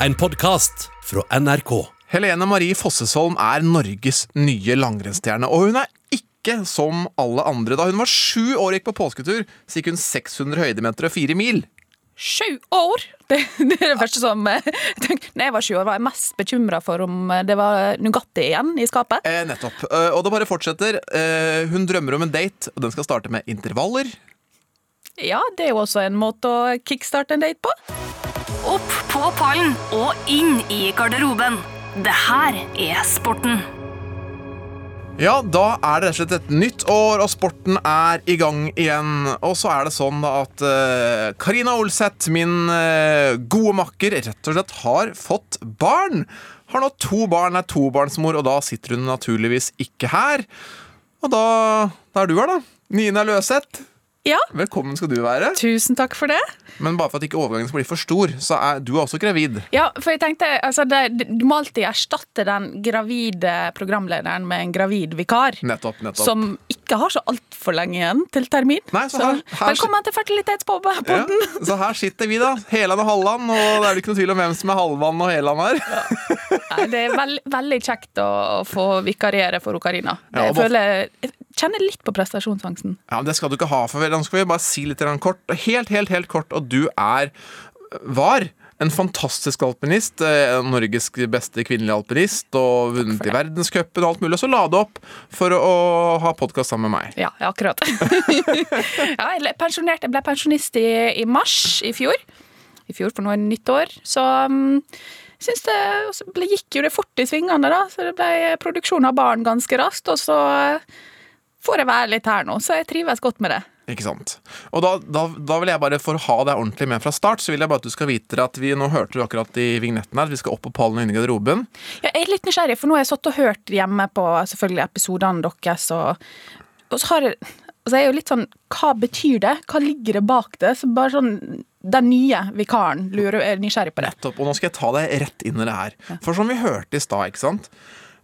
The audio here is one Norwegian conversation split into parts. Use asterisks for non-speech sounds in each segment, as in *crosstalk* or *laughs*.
En podkast fra NRK. Helene Marie Fossesholm er Norges nye langrennsstjerne, og hun er ikke som alle andre. Da hun var sju år og gikk på påsketur, så gikk hun 600 høydemeter og fire mil. Sju år! *laughs* Det, det er det første som eh, jeg tenkte, Når jeg var sju år, var jeg mest bekymra for om eh, det var Nugatti igjen i skapet. Eh, nettopp. Eh, og det bare fortsetter. Eh, hun drømmer om en date, og den skal starte med intervaller. Ja, det er jo også en måte å kickstarte en date på. Opp på pallen og inn i garderoben. Det her er sporten. Ja, da er det rett og slett et nytt år, og sporten er i gang igjen. Og så er det sånn at Karina Karina Olseth, min uh, gode makker, rett og slett har fått barn. Har nå to barn, er tobarnsmor, og da sitter hun naturligvis ikke her. Og da, da er du her, da. Nina Løseth. Ja, Velkommen skal du være. tusen takk for det. Men bare for at ikke overgangen skal bli for stor, så er du også gravid. Ja, for jeg tenkte, altså, det, Du må alltid erstatte den gravide programlederen med en gravid vikar. Nettopp, nettopp. Som ikke har så altfor lenge igjen til termin. Nei, så her- her- velkommen til fertilitetspodden. Ja, så her sitter vi, da. Heland og Halland. Og det er ikke noe tvil om hvem som er Halvand og Heland her. Nei, Det er veld, veldig kjekt å, få vikariere for Karina. Ja, Jeg føler, kjenner litt på prestasjonsangsten. Ja, men Det skal du ikke ha for. Nå skal vi bare si litt kort. Helt, helt, helt kort. Og du er var en fantastisk alpinist. eh, Norges beste kvinnelige alpinist. Og vunnet i verdenscupen og alt mulig. Og så la du opp for å, ha podkast sammen med meg. Ja, akkurat. *laughs* ja, jeg, ble jeg ble pensjonist i, i mars i fjor. I fjor, for nå er det nytt år. Så um, syns det ble, gikk jo det fort i svingene, da. Så det ble produksjon av barn ganske raskt. Og så eh, får jeg være litt her nå, så jeg trives godt med det. Ikke sant? Og da, da, da vil jeg bare, for å ha deg ordentlig med fra start, så vil jeg bare at du skal vite at vi Nå hørte du akkurat i vignetten her at vi skal opp på pallen og inn i garderoben. Ja, jeg er litt nysgjerrig, for nå har jeg satt og hørt hjemme på selvfølgelig episodene deres, og, og så har jeg altså jeg er jo litt sånn Hva betyr det? Hva ligger det bak det? Så bare sånn Den nye vikaren lurer, er nysgjerrig på det. Nettopp. Og nå skal jeg ta deg rett inn i det her. For som vi hørte i stad, ikke sant.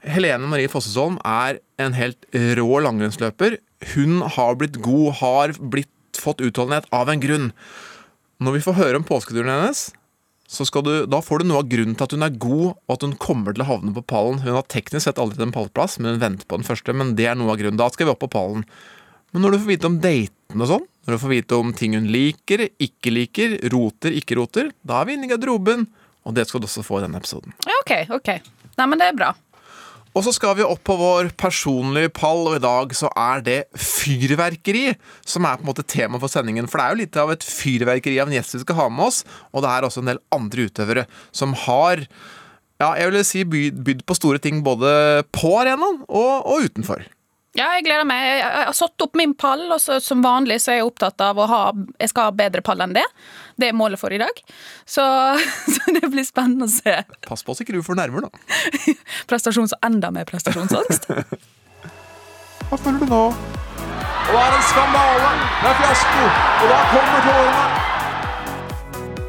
Helene Marie Fossesholm er en helt rå langrennsløper. Hun har blitt god, har blitt fått utholdenhet av en grunn. Når vi får høre om påsketuren hennes, du, da får du noe av grunnen til at hun er god, og at hun kommer til å havne på pallen. Hun har teknisk sett aldri en pallplass, men hun venter på den første. Men det er noe av grunnen. Da skal vi opp på pallen. Men når du får vite om daten og sånn, når du får vite om ting hun liker, ikke liker, roter, ikke roter, da er vi inne i garderoben. Og det skal du også få i denne episoden. Ja, OK. ok. Nei, men det er bra. Og så skal vi opp på vår personlige pall, og i dag så er det fyrverkeri som er på en måte tema for sendingen. For det er jo litt av et fyrverkeri av en gjest vi skal ha med oss, og det er også en del andre utøvere som har ja, jeg vil si bydd, på store ting både på arenaen og, og utenfor. Ja, jeg gleder meg. Jeg har satt opp min pall, og så, som vanlig så er jeg opptatt av å ha Jeg skal ha bedre pall enn det. Det er målet for i dag. Så, *laughs* så det blir spennende å se. Pass på så ikke du får nerver, da. *laughs* Prestasjons enda mer prestasjonsangst. *laughs* Hva føler du nå? Og det er en skandale! Det er fiasko! Og da kommer tårene!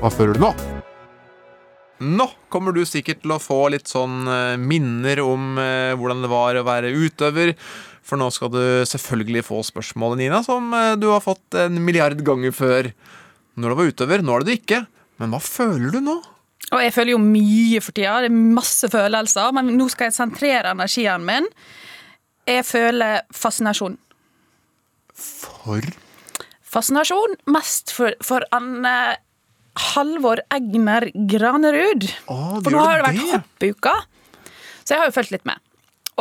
Hva føler du nå? Nå kommer du sikkert til å få litt sånn eh, minner om eh, hvordan det var å være utøver. For nå skal du selvfølgelig få spørsmålet, Nina, som eh, du har fått en milliard ganger før. Når du var utover. nå er det du ikke. Men hva føler du nå? Og jeg føler jo mye for tida. Det er masse følelser. Men nå skal jeg sentrere energien min. Jeg føler fascinasjon. For Fascinasjon mest for, for Anne Halvor Egner Granerud. Åh, for nå har det vært det? hoppuka, så jeg har jo fulgt litt med.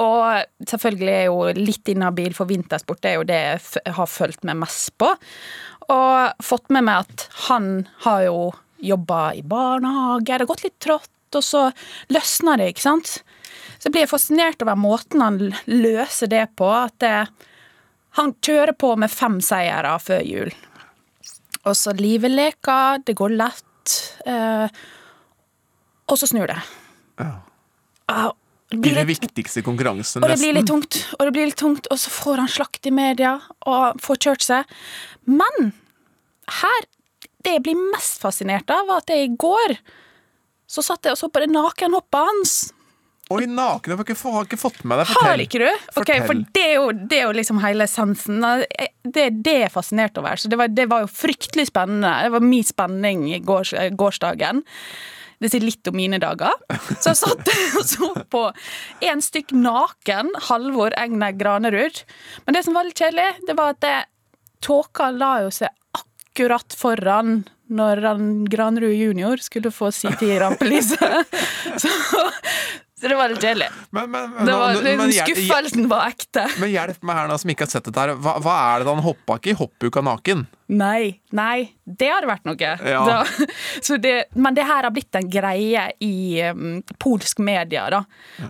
Og selvfølgelig er jeg jo litt inhabil for vintersport, det er jo det jeg har fulgt med mest på. Og fått med meg at han har jo jobba i barnehage, det har gått litt trått, og så løsner det, ikke sant. Så jeg blir fascinert over måten han løser det på. At det, han kjører på med fem seire før jul. Og så livet leker, det går lett. Eh, og så snur det. Ja. i blir den litt, viktigste konkurransen, og det blir litt tungt, og det blir litt tungt, og så får han slakt i media og får kjørt seg. Men her Det jeg blir mest fascinert av, var at jeg i går så satt jeg og så på det nakenhoppet hans. Oi, naken. Jeg har ikke, har fått med deg. Har Fortell. ikke du? Ok, Fortell. For det er, jo, det er jo liksom hele essensen. Det er det jeg er fascinert over. Så det var, det var jo fryktelig spennende. Det var mye spenning i går, gårsdagen. Det sier litt om mine dager. Så jeg satt *laughs* og så på en stykk naken Halvor Egner Granerud. Men det som var litt kjedelig, det var at tåka la jo seg akkurat foran når han Granerud junior skulle få si i rampelyset. *laughs* Så det var litt kjedelig. Men, men, men, var, men- skuffelsen var ekte. Men hjelp meg her nå som ikke har sett dette her. Hva, hva er det han hoppa ikke i hoppuka naken? Nei, nei, det hadde vært noe. Ja. *laughs* Det, men det her har blitt en greie i um, polsk media, da.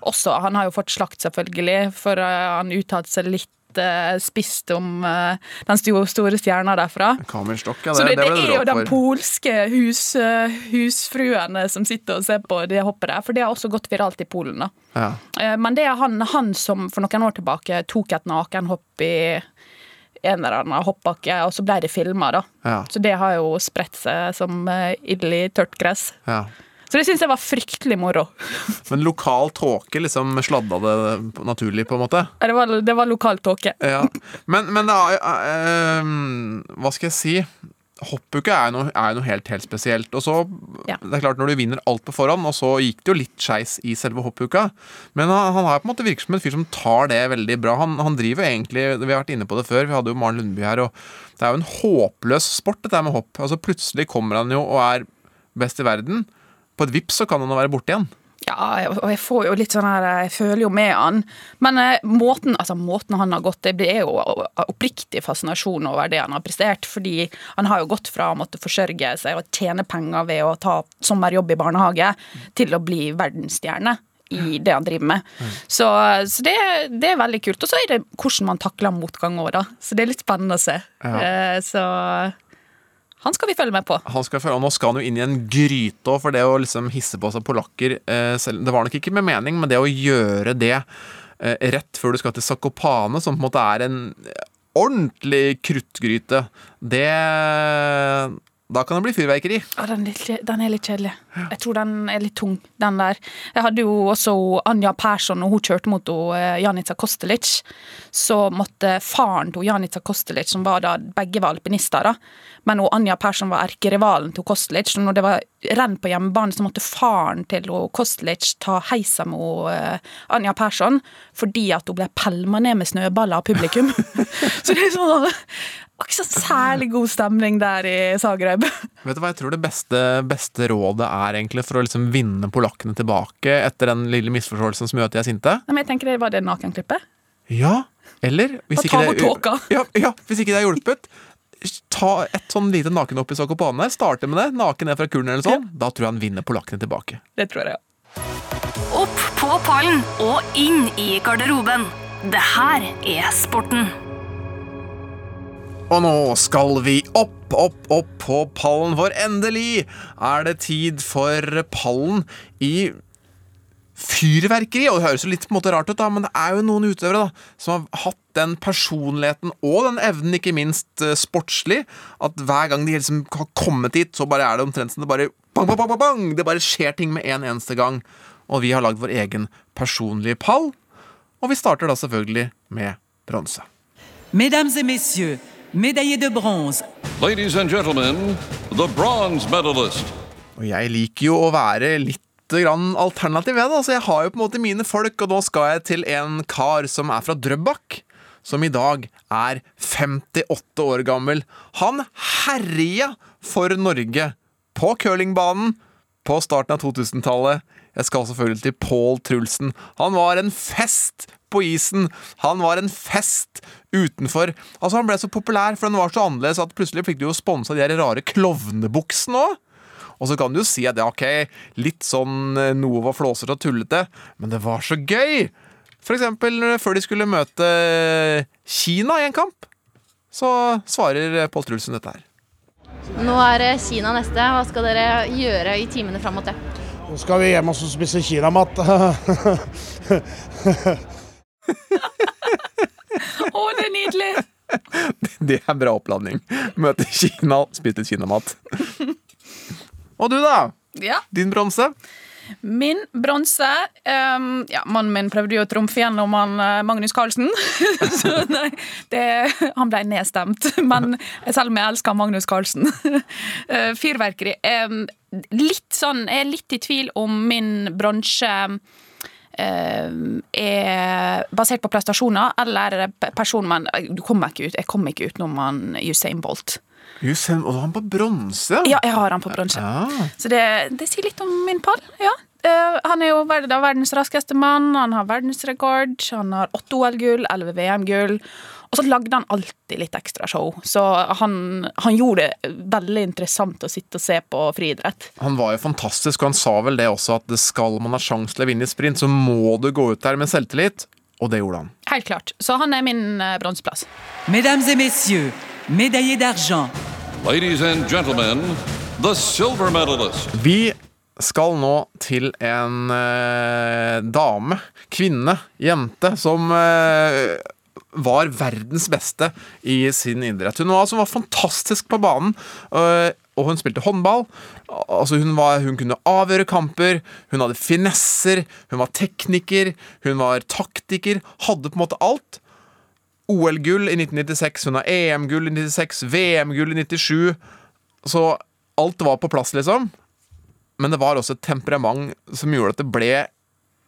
Også, han har jo fått slakt, selvfølgelig, for uh, han uttalte seg litt uh, spisst om uh, den sto- store stjerna derfra. Kamerstokk, ja. Så Det, det, det, det, er jo det de bråk for. polske hus, uh, husfruene som sitter og ser på det hoppet der, for det har også gått viralt i Polen. da. Ja. Eh, Men det er han, han som for noen år tilbake tok et nakenhopp i en eller annen hoppbakke, og så ble det filma, da. Ja. Så det har jo spredt seg som eh, ild i tørt gress. Ja. Så det syns jeg var fryktelig moro. *laughs* Men lokal tåke liksom sladda det naturlig, på en måte? Det var, det var lokal tåke. Ja. Men, men da, er, eh, Hva skal jeg si? Hoppuke er jo noe, noe helt, helt spesielt. Og så, Ja. det er klart Når du vinner alt på forhånd, og så gikk det jo litt skeis i selve hoppuka Men han, han er på en måte virker som en fyr som tar det veldig bra. Han, han driver egentlig Vi har vært inne på det før, vi hadde jo Maren Lundby her. Og det er jo en håpløs sport, dette med hopp. Altså Plutselig kommer han jo og er best i verden. På et vips så kan han jo være borte igjen. Ja, og jeg får jo litt sånn her Jeg føler jo med han. Men eh, måten, altså, måten han har gått Det er jo oppriktig fascinasjon over det han har prestert. Fordi han har jo gått fra å måtte forsørge seg og tjene penger ved å ta sommerjobb i barnehage, til å bli verdensstjerne i det han driver med. Så, så det, det er veldig kult. Og så er det hvordan man takler motgang òg, da. Så det er litt spennende å se. Ja. Eh, Så han skal vi følge med på. Han skal, og nå skal han jo inn i en gryte òg, for det å liksom hisse på seg polakker eh, Det var nok ikke med mening, men det å gjøre det eh, rett før du skal til Zakopane, som på en måte er en ordentlig kruttgryte, det Da kan det bli fyrverkeri. Ja, den, er litt, den er litt kjedelig. Jeg tror den er litt tung, den der. Jeg hadde jo også Anja Persson, og hun kjørte mot eh, Janica Kostelic. Så måtte faren til Janica Kostelic, som var da begge var alpinister, da. Men og Anja Persson var erkerivalen til Kostelic. Så når det var renn på hjemmebane, så måtte faren til Kostelic ta heisa med eh, Anja Persson fordi at hun ble pælma ned med snøballer av publikum. *laughs* så det er sånn var ikke så særlig god stemning der i Zagreb. *laughs* Vet du hva jeg tror det beste, beste rådet er egentlig for å liksom vinne polakkene tilbake etter den lille misforståelsen som gjør at de er sinte? Nei, Men jeg tenker det var det nakenklippet. Ja, eller hvis ikke, det, ja, ja, hvis ikke det er hjulpet Ta et sånn lite nakenhopp i Sakopane Starte med det. Naken ned fra kulen eller sånn. Da tror jeg han vinner polakkene tilbake. Det tror jeg. ja. Opp på pallen og inn i garderoben. Det her er sporten. Og nå skal vi opp, opp, opp på pallen, for endelig er det tid for pallen i fyrverkeri. Og det høres jo litt på en måte rart ut, da, men det er jo noen utøvere da, som har hatt den personligheten og den evnen, ikke minst eh, sportslig, at hver gang de liksom har kommet hit, så bare er det omtrent som det bare bang, bang, bang, bang. Det bare skjer ting med en eneste gang. Og vi har lagd vår egen personlige pall. Og vi starter da selvfølgelig med bronse. Mesdames et messieurs, médaillés de bronze, Ladies and gentlemen, the bronze medalist. Og jeg liker jo å være litt grann alternativ ved det. Altså, jeg har jo på en måte mine folk, og nå skal jeg til en kar som er fra Drøbak. Som i dag er 58 år gammel. Han herja for Norge på curlingbanen på starten av 2000-tallet. Jeg skal selvfølgelig til Pål Trulsen. Han var en fest på isen. Han var en fest utenfor. Altså Han ble så populær, for den var så annerledes at plutselig fikk du jo sponsa de her rare klovnebuksene òg. Og så kan du jo si at ja, ok, litt sånn eh, noe var flåsete og tullete, men det var så gøy! For eksempel eh, før de skulle møte Kina i en kamp, så svarer Pål Trulsen dette her. Nå er Kina neste. Hva skal dere gjøre i timene fram mot det? Nå skal vi hjem og spise kinamat. *laughs* Å, det er nydelig! *laughs* Det er bra oppladning. Møte Kina, spise litt kinamat. *laughs* Og du, da? Ja. Din bronse? Min bronse um, Ja, mannen min prøvde jo å trumfe gjennom han eh, Magnus Carlsen. *laughs* Så nei, det, han ble nedstemt. Men selv om jeg elsker Magnus Carlsen. *laughs* Eh, Fyrverkeri. Um, litt sånn Jeg er litt i tvil om min bronse eh, er basert på prestasjoner eller pe- person man du kommer ikke ut, Jeg kommer ikke utenom han Usain Bolt. Usain, og han på bronse? Ja, jeg har han på bronse. Ja. Så det, det sier litt om min pall. ja. Eh, han er jo da verdens raskeste mann, han har verdensrekord, han har åtte OL-gull, elleve VM-gull. Og så lagde han alltid litt ekstra show, så han, han gjorde det veldig interessant å sitte og se på friidrett. Han var jo fantastisk, og han sa vel det også, at det skal man ha sjanse til å vinne i sprint, så må du gå ut der med selvtillit. Og det gjorde han. Helt klart. Så han er min eh, bronseplass. Mesdames et messieurs, médaillés d'argent, Ladies and gentlemen, the silver medalist. Vi skal nå til en eh, dame, kvinne, jente, som eh, var verdens beste i sin idrett. Hun var, altså, var fantastisk på banen, eh, og hun spilte håndball. Altså, hun, var, hun kunne avgjøre kamper, hun hadde finesser, hun var tekniker, hun var taktiker, hadde på en måte alt. OL-gull i 1996, hun har EM-gull i 96, VM-gull i 97. Så alt var på plass, liksom. Men det var også et temperament som gjorde at det ble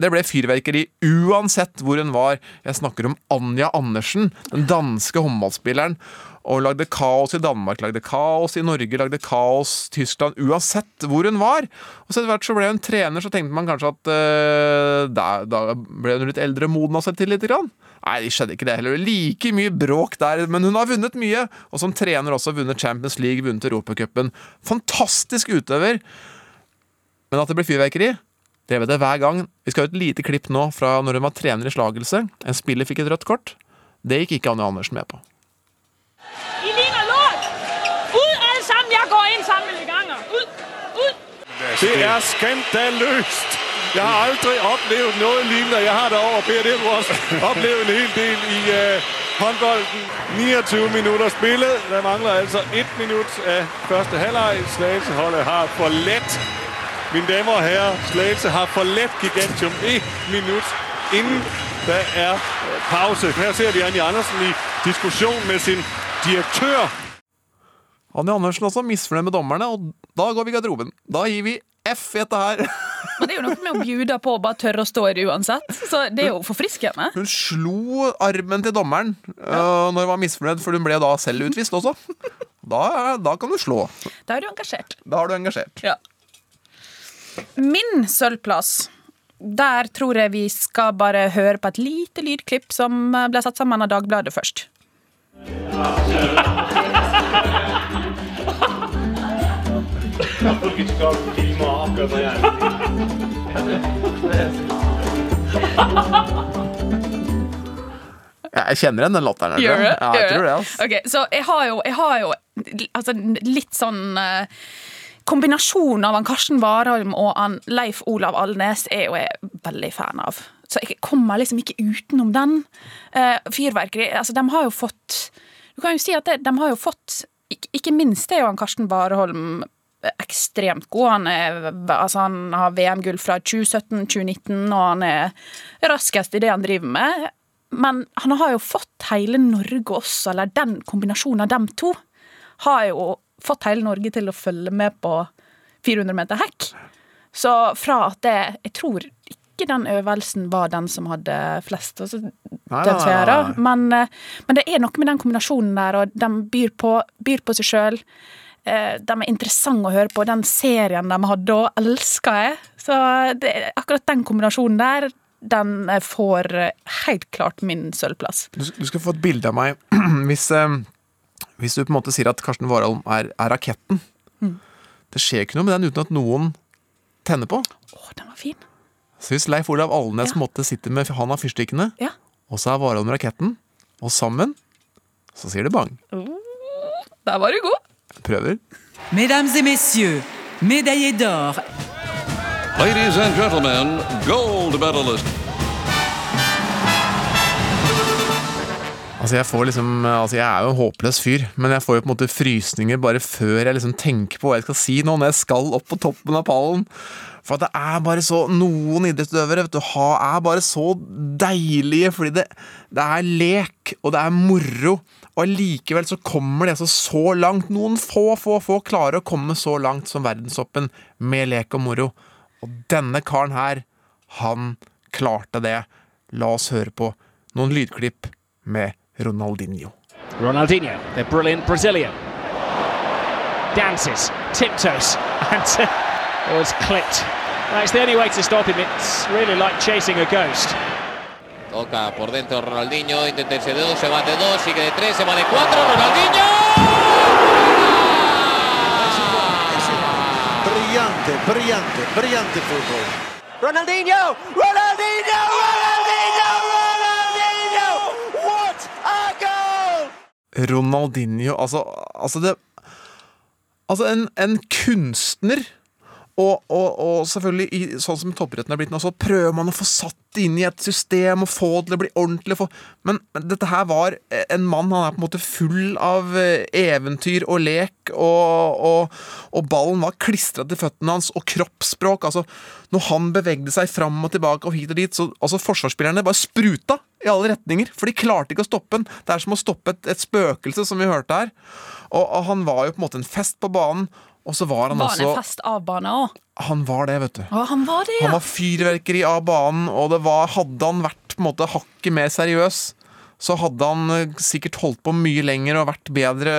det ble fyrverkeri uansett hvor hun var. Jeg snakker om Anja Andersen, den danske håndballspilleren. Og lagde kaos i Danmark, lagde kaos i Norge, lagde kaos i Tyskland. Uansett hvor hun var. Og så etter hvert så ble hun trener, så tenkte man kanskje at uh, da, da ble hun litt eldre og modna seg til litt. Grann. Nei, det skjedde ikke det heller. Like mye bråk der, men hun har vunnet mye. Og som trener også vunnet Champions League, vunnet Europacupen. Fantastisk utøver. Men at det ble fyrverkeri, det vet jeg hver gang. Vi skal ha et lite klipp nå fra når hun var trener i slagelse. En spiller fikk et rødt kort. Det gikk ikke Anja Andersen med på. I ligner lort! Ud alle sammen! Jeg går inn sammen med ganger! Ud! Ud! Det er skandaløst! Jeg har aldri opplevd noe lignende. Jeg har da over Per det har også oplevet en hel del i uh, håndbolden. 29 minutter spillet. Der mangler altså ett minutt av første halvleg. Slagelseholdet har for let. Mine damer og herrer, Slagelse har forlatt gigantium. ett minutt innen der er øh, pause. Her ser vi Anja Andersen i diskusjon med sin direktør. Anja Andersen også misfornøyd med dommerne, og da går vi i garderoben. Da gir vi F i dette her. *laughs* Men det er jo noe med å bjude på og bare tørre å stå i det uansett. Så det er jo forfriskende. Hun slo armen til dommeren ja. når hun var misfornøyd, for hun ble da selv utvist også. Da, da kan du slå. Da er du engasjert. Da har du engasjert. Ja. Min sølvplass Der tror jeg vi skal bare høre på et lite lydklipp som ble satt sammen av Dagbladet først. Jeg kjenner igjen den låten. Gjør du? Ja, jeg tror det. altså. Okay, så jeg har jo, jeg har jo altså, litt sånn eh, Kombinasjonen av han Karsten Warholm og han Leif Olav Alnes er jo jeg veldig fan av. Så jeg kommer liksom ikke utenom den. Uh, fyrverkeri altså, De har jo fått Du kan jo si at det, de har jo fått Ikke, minst er jo han Karsten Warholm ekstremt god. Han, er, altså han har VM-gull fra 2017, 2019, og han er raskest i det han driver med. Men han har jo fått hele Norge også, eller den kombinasjonen av dem to, har jo fått hele Norge til å følge med på 400 meter hekk. Så fra at det Jeg tror ikke den øvelsen var den som hadde flest altså, dødsfeirer. men, eh, men det er noe med den kombinasjonen der, og de byr på, byr på seg sjøl. De er interessante å høre på. Den serien de hadde òg, elsker jeg. Så det, akkurat den kombinasjonen der, den eh, får eh, helt klart min sølvplass. Du, skal få et bilde av meg *clears throat* hvis, eh, hvis du på en måte sier at Karsten Warholm er, er raketten. Mm. Det skjer ikke noe med den uten at noen tenner på. Å, den var fin. Så hvis Leif Olav Alnes ja. måtte sitte med han av fyrstikkene, Ja. og så er Warholm raketten, og sammen, så sier det bang. Der var du god. Prøver. Mesdames et messieurs, médaillés d'or, Ladies and gentlemen, gold medalist. Altså jeg liksom, altså jeg er jo en håpløs fyr, men jeg får jo på en måte frysninger bare før jeg liksom tenker på hva jeg skal si nå, når jeg skal opp på toppen av pallen. For det er bare så Noen idrettsutøvere vet du, er bare så deilige, fordi det, det er lek, og det er moro. Og allikevel så kommer de altså så langt. Noen få, få, få klarer å komme så langt som verdenstoppen med lek og moro. Og denne karen her, han klarte det. La oss høre på noen lydklipp med Ronaldinho. Ronaldinho, the brilliant Brazilian. Dances, tiptoes, *laughs* and uh, was clipped. That's the only way to stop him. It's really like chasing a ghost. Toca por dentro Ronaldinho, intenta irse de dos, se va de dos, sigue de tres, se va de cuatro, Ronaldinho. Brillante, brillante, brillante fútbol. Ronaldinho! Ronaldinho! Ronaldinho! Ronaldinho, altså, altså det Altså, en, en kunstner og, og, og selvfølgelig, i, sånn som toppidretten er blitt nå, så prøver man å få satt det inn i et system og få det til å bli ordentlig. Få, men, men dette her var en mann Han er på en måte full av eh, eventyr og lek, og, og ballen var klistra til føttene hans, og kroppsspråk. altså Når han bevegde seg fram og tilbake og hit og dit, så altså forsvarsspillerne bare spruta i alle retninger, for de klarte ikke å stoppe den. Det er som å stoppe et, et spøkelse, som vi hørte her. Og, og han var jo på en måte en fest på banen. Og så var han Var han også en fest av bane òg? Han var det, vet du. Å, han var det, ja. Han var fyrverkeri av banen, og det var, hadde han vært på en måte hakket mer seriøs, så hadde han eh, sikkert holdt på mye lenger og vært bedre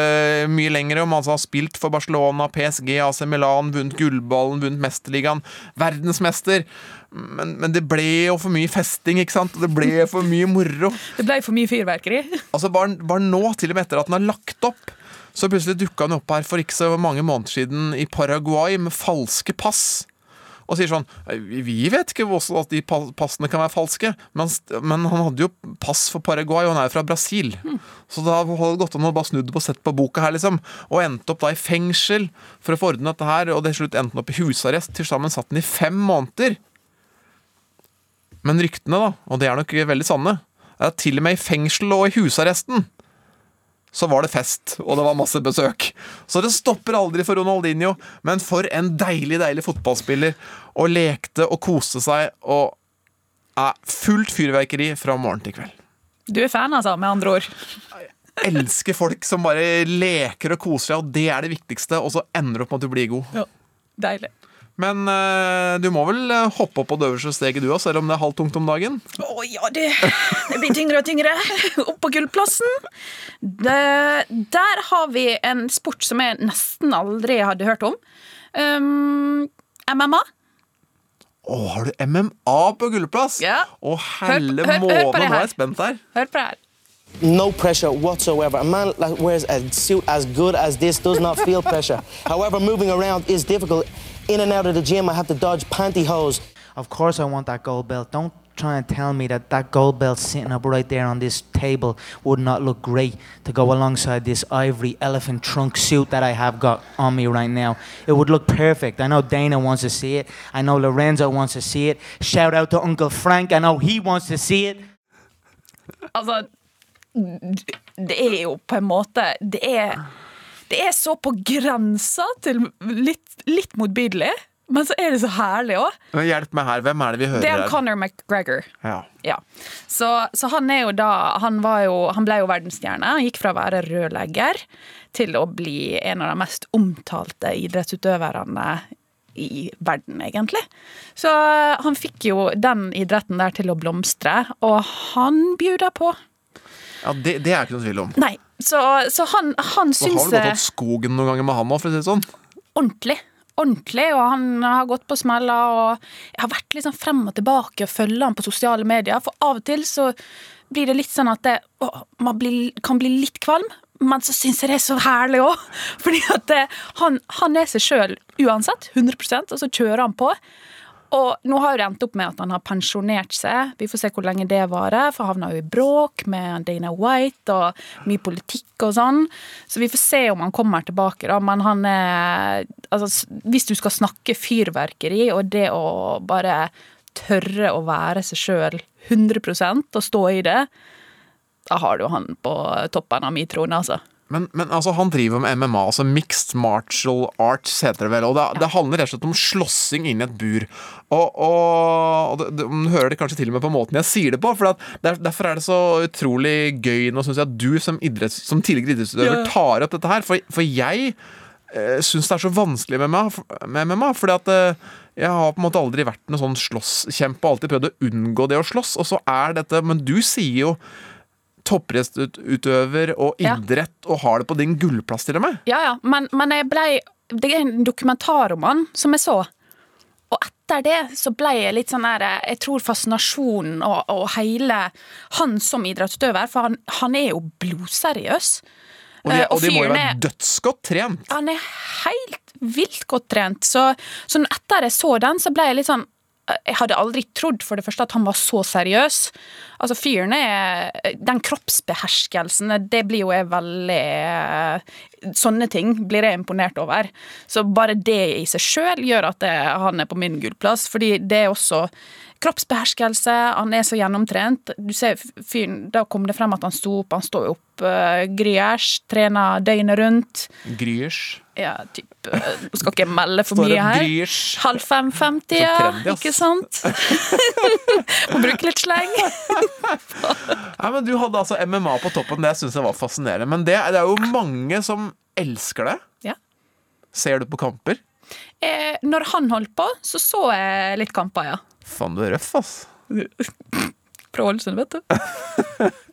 mye lenger. Om han altså har spilt for Barcelona, PSG, AC Milan, vunnet gullballen, vunnet Mesterligaen, verdensmester. Men, men det ble jo for mye festing, ikke sant? Det ble for mye moro. *laughs* Det ble for mye fyrverkeri. Altså bare, bare nå, til og med etter at han har lagt opp, så plutselig dukka han opp her for ikke så mange måneder siden i Paraguay med falske pass. Og sier sånn Vi vet ikke også at de passene kan være falske, men, men han hadde jo pass for Paraguay, og han er jo fra Brasil. Så da hadde det gått an å bare snudde på sett på boka her, liksom. Og endte opp da i fengsel for å få ordne dette her, og til slutt endte han opp i husarrest. Til sammen satt han i fem måneder. Men ryktene, da, og det er nok veldig sanne, er at til og med i fengsel og i husarresten så var det fest, og det var masse besøk. Så det stopper aldri for Ronaldinho, men for en deilig, deilig fotballspiller. Og lekte og koste seg, og er fullt fyrverkeri fra morgen til kveld. Du er fan, altså, med andre ord. Elsker folk som bare leker og koser seg, og det er det viktigste, og så ender du opp med at du blir god. Ja, Deilig. Men uh, du må vel eh, hoppe opp på det øverste steget du òg, selv om det er halvt tungt om dagen? Å ja, det, det blir tyngre og tyngre. Opp på gullplassen. Det, der har vi en sport som jeg nesten aldri hadde hørt om. Um, MMA. Å, har du MMA på gullplass? Ja. Å, helle Hør- hør- hør på måne, det nå er jeg spent her. Hør på det her. No pressure whatsoever. A man like wears a suit as good as this does not feel pressure. However, moving around is difficult. In and out of the gym, I have to dodge pantyhose. Of course, I want that gold belt. Don't try and tell me that that gold belt sitting up right there on this table would not look great to go alongside this ivory elephant trunk suit that I have got on me right now. It would look perfect. I know Dana wants to see it. I know Lorenzo wants to see it. Shout out to Uncle Frank. I know he wants to see it. Altså, det er jo på en måte Det er, det er så på grensa til litt, litt motbydelig, men så er det så herlig òg. Hjelp meg her, hvem er det vi hører Det er? Conor McGregor. Ja. Ja. Så, så han er jo da Han, var jo, han ble jo verdensstjerne. Han gikk fra å være rørlegger til å bli en av de mest omtalte idrettsutøverne i verden, egentlig. Så han fikk jo den idretten der til å blomstre, og han bjuda på. Ja, det, det er ikke noe tvil om. Nei, så, så han, han Så har du gått opp skogen noen ganger med han òg, for å si det sånn. ordentlig. Ordentlig, og han har gått på smeller, og jeg har vært litt sånn frem og tilbake og følger han på sosiale medier, for av og til så blir det litt sånn at det, å, man blir, kan bli litt kvalm, men så syns jeg det er så herlig òg. *laughs* Fordi at det, han, han er seg sjøl uansett, 100 og så kjører han på. Og nå har det endt opp med at han har pensjonert seg. Vi får se hvor lenge det varer, for havna jo i bråk med Dana White og mye politikk og sånn. Så vi får se om han kommer tilbake, da. Men han er Altså, hvis du skal snakke fyrverkeri, og det å bare tørre å være seg sjøl 100% og stå i det, da har du han på toppen av min trone, altså. Men, men altså, han driver med MMA, altså Mixed Martial Arts heter det vel. Og det, det handler rett og slett om slåssing inn i et bur. Og, og, og det, det, Du hører det kanskje til og med på måten jeg sier det på. For der, Derfor er det så utrolig gøy nå, syns jeg, at du som, idretts, som tidligere idrettsutøver Ja. tar opp dette her. For, for jeg eh, syns det er så vanskelig med MMA, med MMA fordi at eh, jeg har på en måte aldri vært noen sånn slåsskjempe og alltid prøvd å unngå det å slåss. Og så er dette Men du sier jo toppidrettsutøver og Ja. og har det på din gullplass til og med. Ja, ja, men, men jeg blei Det er en dokumentarroman som jeg så. Og etter det så ble jeg litt sånn der Jeg tror fascinasjonen og, og hele Han som idrettsutøver, for han, han er jo blodseriøs. Og de, Eh, og de må jo være dødsgodt trent. Han er helt vilt godt trent. Så, så etter jeg så den, så ble jeg litt sånn Jeg hadde aldri trodd for det første at han var så seriøs. Altså Fyren er Den kroppsbeherskelsen, det blir jo jeg veldig Sånne ting blir jeg imponert over. Så bare det i seg sjøl gjør at det, han er på min gullplass. Fordi det er også kroppsbeherskelse, han er så gjennomtrent. Du ser fyren, Da kom det frem at han sto opp, han står opp uh, gryers, trener døgnet rundt. Gryers. Ja, typ eh, Nå skal ikke jeg melde for mye her. Halv fem-femti, ja. Ikke sant? *laughs* Må bruke litt sleng. Nei, men Du hadde altså MMA på toppen. Det syns jeg var fascinerende. Men det, det er jo mange som elsker det. Ja. Ser du på kamper? Eh, når han holdt på, så så jeg litt kamper, ja. Faen, du er røff, ass. Fra *laughs* Ålesund, vet du. *laughs*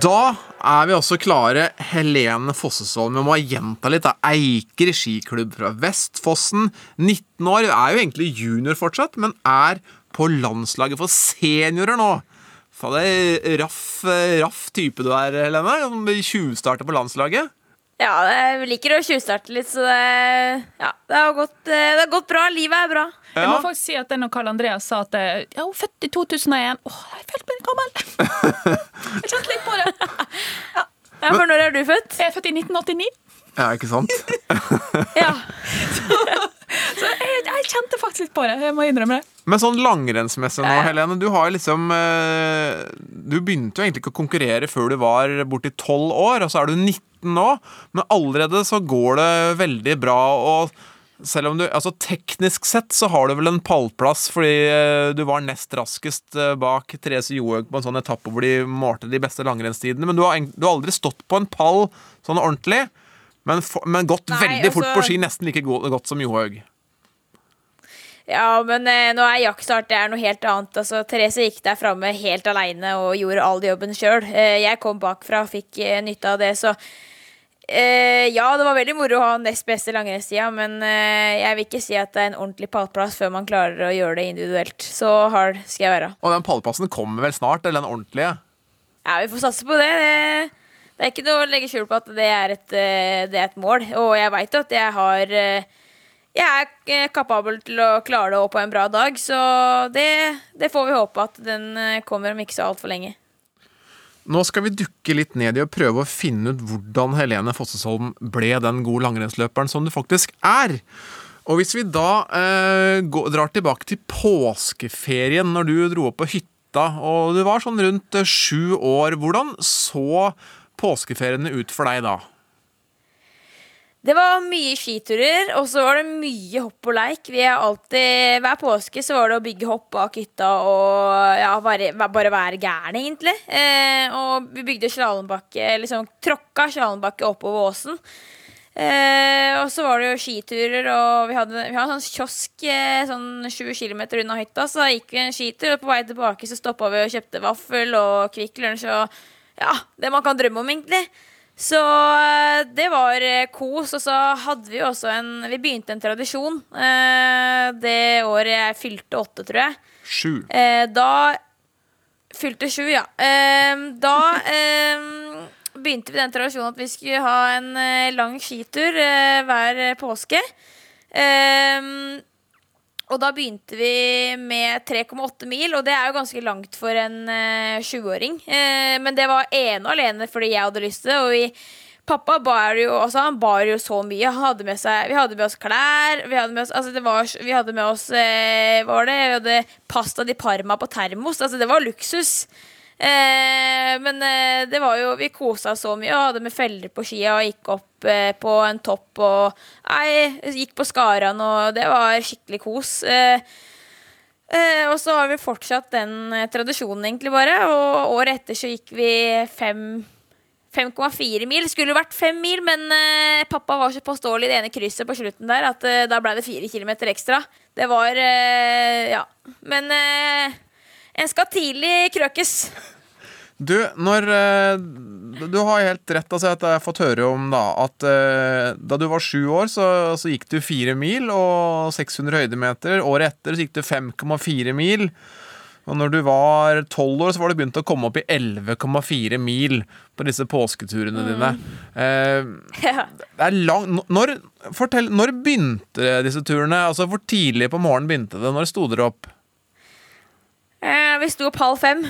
Da er vi også klare. Helene Fossesvold. Vi må gjenta litt. da. Eiker skiklubb fra Vestfossen. 19 år. Er jo egentlig junior fortsatt, men er på landslaget for seniorer nå. Faen, det er raff, raff type du er, Helene. Tjuvstarter på landslaget. Ja, jeg liker å tjuvstarte litt, så det, ja, det, har gått, eh, det har gått bra. Livet er bra. Jeg må faktisk si at når Karl Andreas sa at eh, ja, hun er født i 2001 Åh, jeg følte meg gammel! *laughs* jeg kjente litt på det. Ja. for når er du født? Jeg er født i 1989. Ja, ikke sant? ja. *laughs* *laughs* Så jeg, kjente faktisk litt på det. Jeg må innrømme det. Men sånn langrennsmessig nå, Helene. Du har liksom eh, Du begynte jo egentlig ikke å konkurrere før du var borti 12 år, og så er du 19 nå. Men allerede så går det veldig bra, og selv om du Altså teknisk sett så har du vel en pallplass fordi eh, du var nest raskest eh, bak Therese Johaug på en sånn etappe hvor de målte de beste langrennstidene. Men du har, du har aldri stått på en pall sånn ordentlig. Men, for, men gått Nei, veldig fort altså- på ski, nesten like go- godt som Johaug. Ja, men eh, nå er jaktstart det er noe helt annet. Altså, Therese gikk der framme helt aleine og gjorde all jobben sjøl. Eh, jeg kom bakfra og fikk eh, nytte av det, så eh, Ja, det var veldig moro å ha nest beste langrennstida, men eh, jeg vil ikke si at det er en ordentlig pallplass før man klarer å gjøre det individuelt. Så hard skal jeg være. Og den pallplassen kommer vel snart, eller den ordentlige? Ja, vi får satse på det. det. Det er ikke noe å legge skjul på at det er et, eh, det er et mål. Og jeg veit at jeg har Jeg er eh, kapabel til å klare det òg på en bra dag, så det, det får vi håpe at den eh, kommer om ikke så altfor lenge. Nå skal vi dukke litt ned i å prøve å finne ut hvordan Helene Fossesholm ble den gode langrennsløperen som du faktisk er. Og hvis vi da eh, går, drar tilbake til påskeferien, når du dro opp på hytta, og du var sånn rundt eh, sju år, hvordan så påskeferiene ut for deg da? Det var mye skiturer, og så var det mye hopp og leik. Vi er alltid, Hver påske så var det å bygge hopp bak hytta og ja, bare, bare være gæren, egentlig. Eh, og vi bygde slalåmbakke, liksom tråkka slalåmbakke oppover åsen. Eh, og så var det jo skiturer, og vi hadde, vi hadde en sånn kiosk eh, sånn 20 km unna hytta. Så da gikk vi en skitur, og på vei tilbake så stoppa vi og kjøpte vaffel og Kvikk Lunsj og ja, det man kan drømme om, egentlig. Så eh, det var eh, kos. Og så hadde vi også en Vi begynte en tradisjon eh, det året jeg fylte åtte, tror jeg. Sju. Eh, da Fylte sju, ja. Eh, da eh, begynte vi den tradisjonen at vi skulle ha en lang skitur hver påske. Eh, og da begynte vi med 3,8 mil, og det er jo ganske langt for en eh, 20-åring. Eh, men det var ene og alene fordi jeg hadde lyst til det, og vi Pappa bar jo altså han bar jo så mye. Hadde seg, vi hadde med oss klær. Vi hadde med oss, altså var, vi hadde med oss uh, var det? Vi hadde pasta di Parma på termos. Altså det var luksus. Men det var jo, vi kosa oss så mye og hadde med feller på skia og gikk opp eh, på en topp og nei, gikk på Skaran, og det var skikkelig kos. Eh, eh, og så har vi fortsatt den tradisjonen, egentlig, bare. Og året etter så gikk vi fem 5,4 mil. Skulle vært 5 mil, men pappa var så påståelig i det ene krysset på slutten der at da ble det 4 km ekstra. Det var Ja. Men en skal tidlig krøkes. Du, når eh, Du har helt rett. Altså, at jeg har fått høre om da at eh, da du var sju år, så, så gikk du fire mil og 600 høydemeter. Året etter så gikk du 5,4 mil. Og når du var tolv år, så var du begynt å komme opp i 11,4 mil på disse påsketurene dine. Eh, Ja. det er lang, når, fortell, når begynte disse turene? Altså, Hvor tidlig på morgenen begynte det? Når sto dere opp? Eh, vi sto opp halv fem,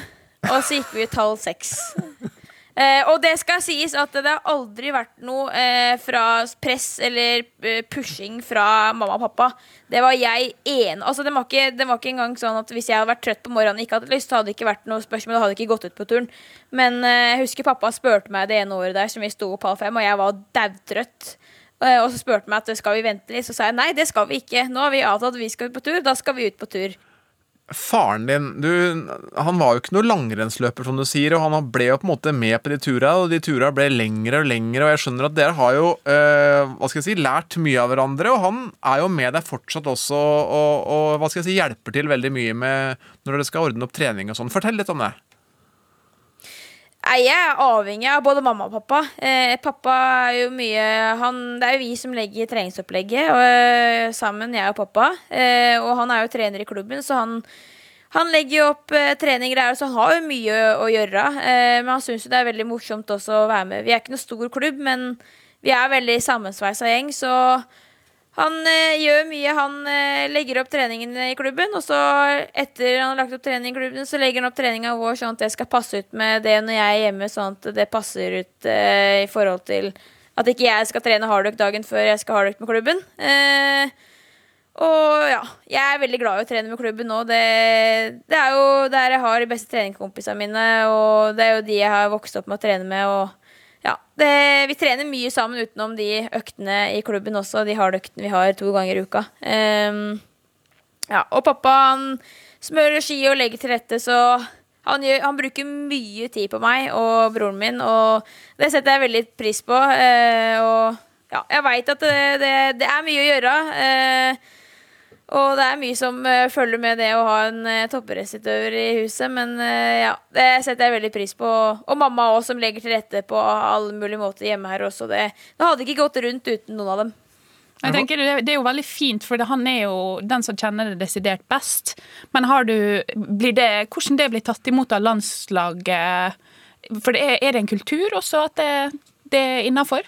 og så gikk vi ut halv seks. Eh, og det skal sies at det har aldri vært noe eh, fra press eller eh, pushing fra mamma og pappa. Det var jeg ene Altså det var, ikke, det var ikke engang sånn at hvis jeg hadde vært trøtt på morgenen og ikke hadde lyst, så hadde det ikke vært noe spørsmål. Da hadde ikke gått ut på turen. Men eh, jeg husker pappa spurte meg det ene året der som vi sto opp halv fem, og jeg var daudtrøtt. Eh, og så spurte han meg at skal vi vente litt, så sa jeg nei, det skal vi ikke. Nå har vi avtalt at vi skal ut på tur, da skal vi ut på tur. Faren din du, han var jo ikke noe langrennsløper, som du sier, og han ble jo på en måte med på de turene, og de turene ble lengre og lengre, og jeg skjønner at dere har jo øh, hva skal jeg si, lært mye av hverandre, og han er jo med deg fortsatt også, og, og hva skal jeg si, hjelper til veldig mye med når dere skal ordne opp trening og sånn. Fortell litt om det. Nei, Jeg er avhengig av både mamma og pappa. Eh, pappa er jo mye han, Det er jo vi som legger treningsopplegget og, eh, sammen, jeg og pappa. Eh, og han er jo trener i klubben, så han, han legger jo opp eh, treninger der, så han har jo mye å gjøre. Eh, men han syns jo det er veldig morsomt også å være med. Vi er ikke noe stor klubb, men vi er veldig sammensveisa gjeng, så han eh, gjør mye. Han eh, legger opp treningen i klubben, og så etter han har lagt opp trening i klubben, så legger han opp treninga vår sånn at det skal passe ut med det når jeg er hjemme, sånn at det passer ut eh, i forhold til at ikke jeg skal trene hardøkt dagen før jeg skal hardøkt med klubben. Eh, og ja, jeg er veldig glad i å trene med klubben nå. Det, det er jo der jeg har de beste treningskompisene mine, og det er jo de jeg har vokst opp med å trene med. og ja, det, Vi trener mye sammen utenom de øktene i klubben også, de harde øktene vi har to ganger i uka. Um, ja, og pappa han smører ski og legger til rette, så han, gjør, han bruker mye tid på meg og broren min, og det setter jeg veldig pris på. Uh, og ja, jeg veit at det, det, det er mye å gjøre. eh, og det er mye som uh, følger med det å ha en uh, toppidrettsutøver i huset, men uh, ja, det setter jeg veldig pris på. Og mamma òg, som legger til rette på alle mulige måter hjemme her også. Det, det hadde ikke gått rundt uten noen av dem. Jeg tenker det, det er jo veldig fint, for han er jo den som kjenner det desidert best. Men har du, blir det, hvordan det blir tatt imot av landslaget? For det er, er det en kultur også at det, det er innafor?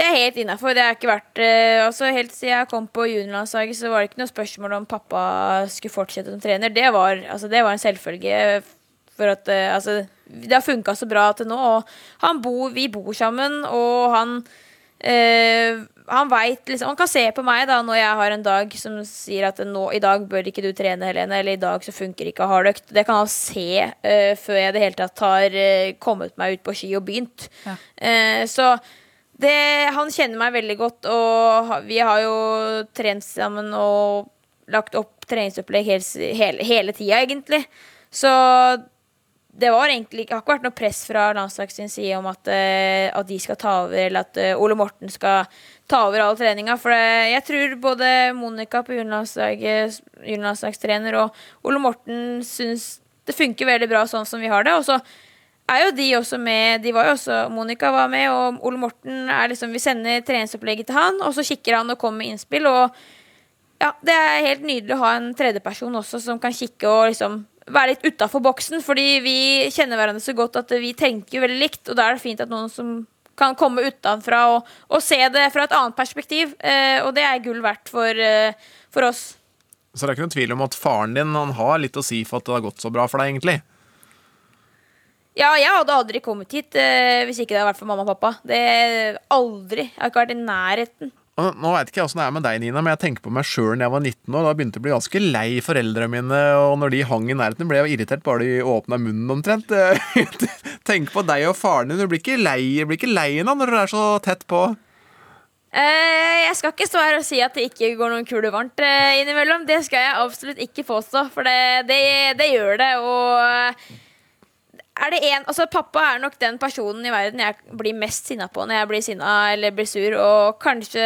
Det er helt innafor. Det har ikke vært eh, altså Helt siden jeg kom på juniorlandslaget, så var det ikke noe spørsmål om pappa skulle fortsette som trener. Det var, altså, det var en selvfølge. For at eh, altså, Det har funka så bra til nå. Og han bor, vi bor sammen, og han eh, han vet, liksom, han kan se på meg da når jeg har en dag som sier at nå, i dag bør ikke du trene, Helene, eller i dag så funker ikke hardøkt. Det kan han se uh, før jeg i det hele tatt har uh, kommet meg ut på ski og begynt. Ja. Uh, så det, han kjenner meg veldig godt, og vi har jo trent sammen og lagt opp treningsopplegg hele, hele, hele tida, egentlig. Så det var egentlig ikke, har ikke vært noe press fra landslaget sin side om at, eh, at de skal ta over, eller at eh, Ole Morten skal ta over all treninga. For det, jeg tror både Monica på juniorlandslagstrener, og Ole Morten syns det funker veldig bra sånn som vi har det. Og så er jo de også med De var jo også Monica var med, og Ole Morten er liksom Vi sender treningsopplegget til han, og så kikker han og kommer med innspill. Og ja, det er helt nydelig å ha en tredjeperson også som kan kikke og liksom være litt utafor boksen, fordi vi kjenner hverandre så godt at vi tenker veldig likt, og da er det fint at noen som kan komme utenfra og, og se det fra et annet perspektiv. Eh, og det er gull verdt for, eh, for oss. Så det er ikke noen tvil om at faren din han har litt å si for at det har gått så bra for deg, egentlig. Ja, jeg hadde aldri kommet hit eh, hvis ikke det hadde vært for mamma og pappa. Det Aldri. Jeg har ikke vært i nærheten. Og Nå vet ikke jeg åssen det er med deg, Nina, men jeg tenker på meg sjøl da jeg var 19 år. Da begynte jeg å bli ganske lei foreldrene mine, og når de hang i nærheten, ble jeg irritert bare de åpna munnen omtrent. *laughs* Tenk på deg og faren din. Du blir ikke lei, du blir ikke lei nå når dere er så tett på. Eh, jeg skal ikke stå her og si at det ikke går noen kuler varmt eh, innimellom. Det skal jeg absolutt ikke påstå, for det, det, det gjør det. Og er det en, altså Pappa er nok den personen i verden jeg blir mest sinna på når jeg blir sinna eller blir sur. Og kanskje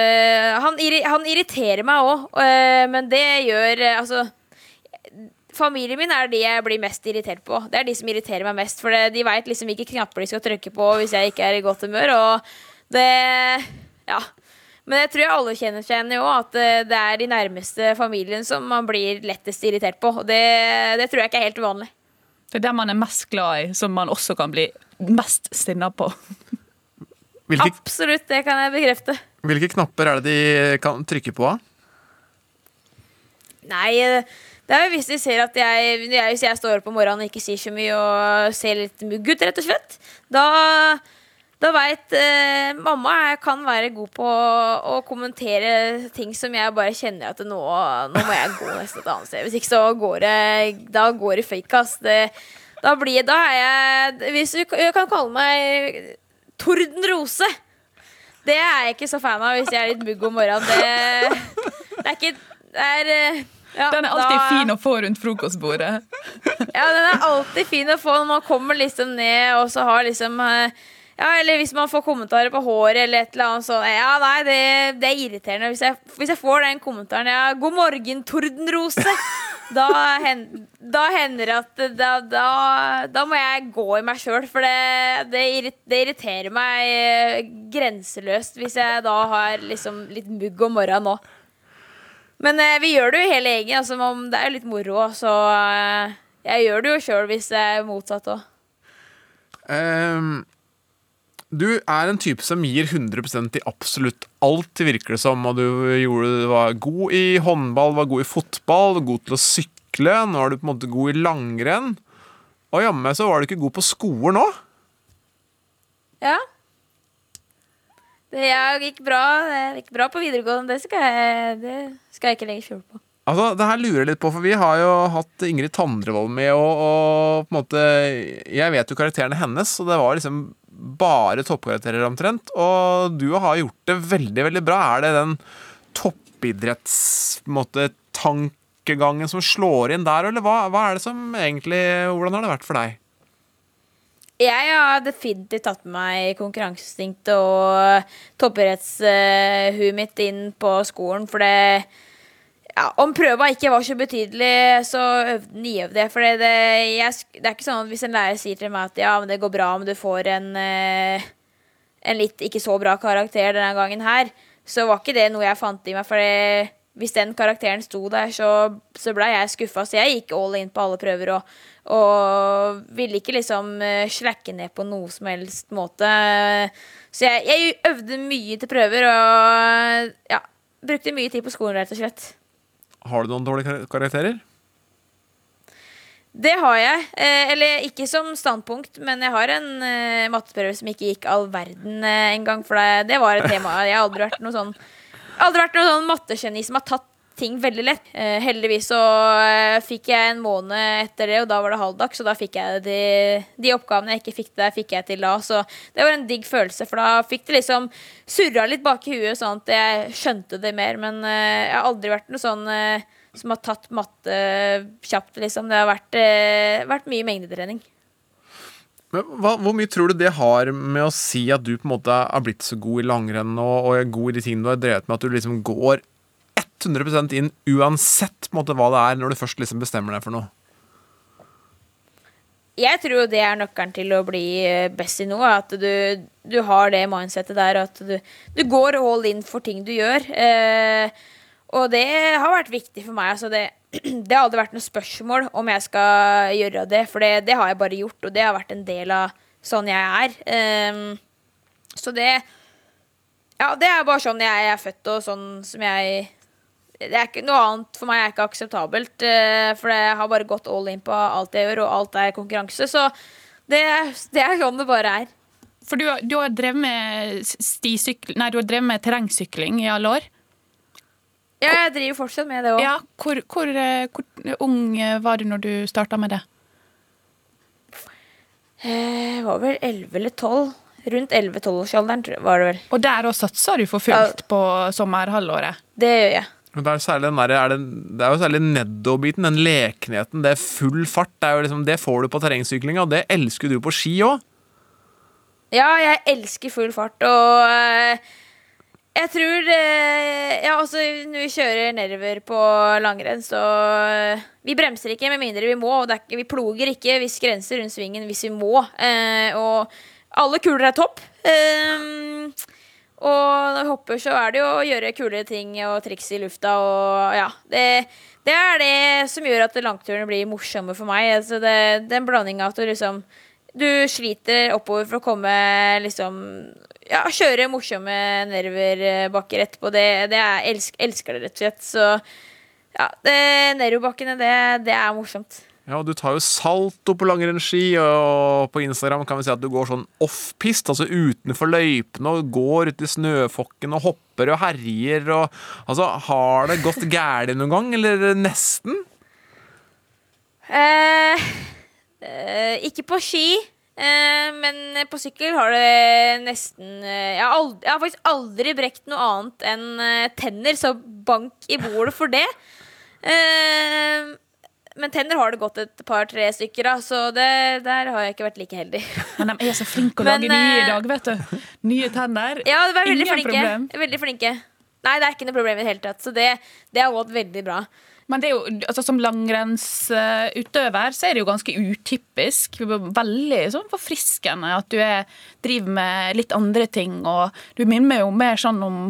Han, han irriterer meg òg, men det gjør eh, Altså Familien min er de jeg blir mest irritert på. Det er de som irriterer meg mest. For de veit liksom hvilke knapper de skal trykke på hvis jeg ikke er i godt humør. Og det Ja. Men jeg tror jeg alle kjenner seg igjen i at eh, det er de nærmeste familien som man blir lettest irritert på. Og det, det tror jeg ikke er helt uvanlig. Det er det man er mest glad i, som man også kan bli mest sinna på. Hvilke, Absolutt, det kan jeg bekrefte. hvilke knapper er det de kan trykke på? Nei, eh, det er jo hvis de ser at jeg, jeg Hvis jeg står opp om morgenen og ikke sier så mye og ser litt mugg ut, rett og slett, da, da veit eh, mamma jeg kan være god på å kommentere ting som jeg bare kjenner at nå, nå må jeg gå nesten et annet sted. Hvis ikke så går det Da går det fake, ass. Det, da blir Da er jeg Hvis du kan kalle meg Tordenrose. Det er jeg ikke så fan av hvis jeg er litt mugg om morgenen. Det, det er ikke det er, eh, ja, Den er alltid da- fin å få rundt frokostbordet. Ja, den er alltid fin å få når man kommer liksom ned og så har liksom eh, ja, eller hvis man får kommentarer på håret eller et eller annet sånt. Ja, nei, det, det er irriterende. Hvis jeg, hvis jeg får den kommentaren ja, 'God morgen, Tordenrose', *laughs* da, hen, da hender det at da, da, da må jeg gå i meg sjøl. For det, det, det irriterer meg eh, grenseløst hvis jeg da har liksom litt mugg om morgenen nå. Men eh, vi gjør det jo hele gjengen. Altså, det er jo litt moro, så eh, jeg gjør det jo sjøl hvis det er motsatt òg. Ehm, du er en type som gir 100 i absolutt alt, virker det som. Og du, gjorde, var god i håndball, var god i fotball, god til å sykle. Nå er du på en måte god i langrenn. Og jammen meg så var du ikke god på skoer nå. Ja. Det gikk bra, det gikk bra på videregående. Det skal jeg, det skal jeg ikke legge skjul på. Altså, det her lurer jeg litt på, for vi har jo hatt Ingrid Tandrevold med, og, og på en måte Jeg vet jo karakterene hennes, og det var liksom bare toppkarakterer omtrent. Og du har gjort det veldig, veldig bra. Er det den toppidretts på en måte, tankegangen som slår inn der, eller hva, hva er det som egentlig Hvordan har det vært for deg? Jeg har definitivt tatt med meg konkurranseinstinktet og toppidrettshuet mitt inn på skolen, for det ja, Om prøva ikke var så betydelig, så øvde i det. For det, jeg, det er ikke sånn at hvis en lærer sier til meg at ja, men det går bra, om du får en, eh, en litt ikke så bra karakter denne gangen her, så var ikke det noe jeg fant i meg. For det, hvis den karakteren sto der, så, så ble jeg skuffa. Så jeg gikk all in på alle prøver og, og ville ikke liksom eh, slakke ned på noe som helst måte. Så jeg, jeg øvde mye til prøver og ja, brukte mye tid på skolen, rett og slett. Har du noen dårlige karakterer? Det har jeg. Eh, eller ikke som standpunkt, men jeg har en eh, matteprøve som ikke gikk all verden eh, en gang. For det, det var et tema. Jeg har aldri vært noen sånn sånn mattegeni som har tatt ting veldig lett. Eh, heldigvis så eh, fikk jeg en måned etter det, og da var det halvdags. Så da fikk jeg de, de oppgavene jeg ikke fikk der, fikk jeg til da. Så det var en digg følelse, for da fikk det liksom surra litt bak i huet, sånn at jeg skjønte det mer. Men eh, jeg har aldri vært noe sånn eh, som har tatt matte kjapt, liksom. Det har vært, eh, vært mye mengdetrening. Men hva, hvor mye tror du det har med å si at du på en måte er blitt så god i langrenn og, og god i de tingene du har drevet med, at du liksom går 100 inn uansett måte, hva det er, når du først liksom bestemmer deg for noe? Jeg tror det er nøkkelen til å bli eh, best i noe. At du, du har det mindsettet der. At du, du går all in for ting du gjør. Eh, og det har vært viktig for meg. Altså det, *clears throat* det har aldri vært noe spørsmål om jeg skal gjøre det, for det, det har jeg bare gjort, og det har vært en del av sånn jeg er. Eh, så det Ja, det er bare sånn jeg er født, og sånn som jeg det er ikke, Noe annet for meg er ikke akseptabelt, eh, for jeg har bare gått all in på alt jeg gjør, og alt er konkurranse. Så Det, det er sånn det bare er. For du, du har drevet med stisykling Nei, du har drevet med terrengsykling i alle år. Ja, jeg driver fortsatt med det òg. Ja, hvor, hvor, eh, hvor ung eh, var du når du starta med det? Jeg var vel 11 eller 12. Rundt 11-12-årsalderen tror var det vel. Og der òg satsa du for fullt på sommerhalvåret? Det gjør jeg. Det er, særlig den der, er det, det er jo særlig nedoverbiten, den lekenheten, det er full fart. Det, er jo liksom, det får du på terrengsyklinga, og det elsker du på ski òg. Ja, jeg elsker full fart, og eh, jeg tror eh, Ja, altså, når vi kjører nedover på langrenn, så eh, Vi bremser ikke med mindre vi må, og ikke, vi ploger ikke hvis grenser rundt svingen hvis vi må. og alle kuler er topp. Eh, og når vi hopper, så er det jo å gjøre kulere ting og triks i lufta og ja. Det, det er det som gjør at langturene blir morsomme for meg. Altså det, det er en blanding av at du liksom Du sliter oppover for å komme liksom Ja, kjøre morsomme nedoverbakker etterpå. Det, det er, elsk, elsker det, rett og slett. Så ja, nedoverbakkene, det, det er morsomt. Ja, og Du tar jo salto på langrennsski, og på Instagram kan vi si at du går sånn off-pist, altså utenfor løypene, og går ut i snøfokken og hopper og herjer og Altså, har det gått galt noen gang, eller nesten? Eh, eh, ikke på ski, eh, men på sykkel har det nesten eh, jeg, har aldri, jeg har faktisk aldri brekt noe annet enn eh, tenner, så bank i bordet for det. Eh, men tenner har det gått et par-tre stykker av, så det, der har jeg ikke vært like heldig. *laughs* Men de er så flinke å Men, lage nye i eh, dag, vet du. Nye tenner. Ja, de er veldig Ingen flinke. problem. Veldig flinke. Nei, det er ikke noe problem i det hele tatt, så det, det har gått veldig bra. Men det er jo, altså, som langrennsutøver så er det jo ganske utypisk. Veldig sånn forfriskende at du er, driver med litt andre ting. Og du minner jo mer sånn om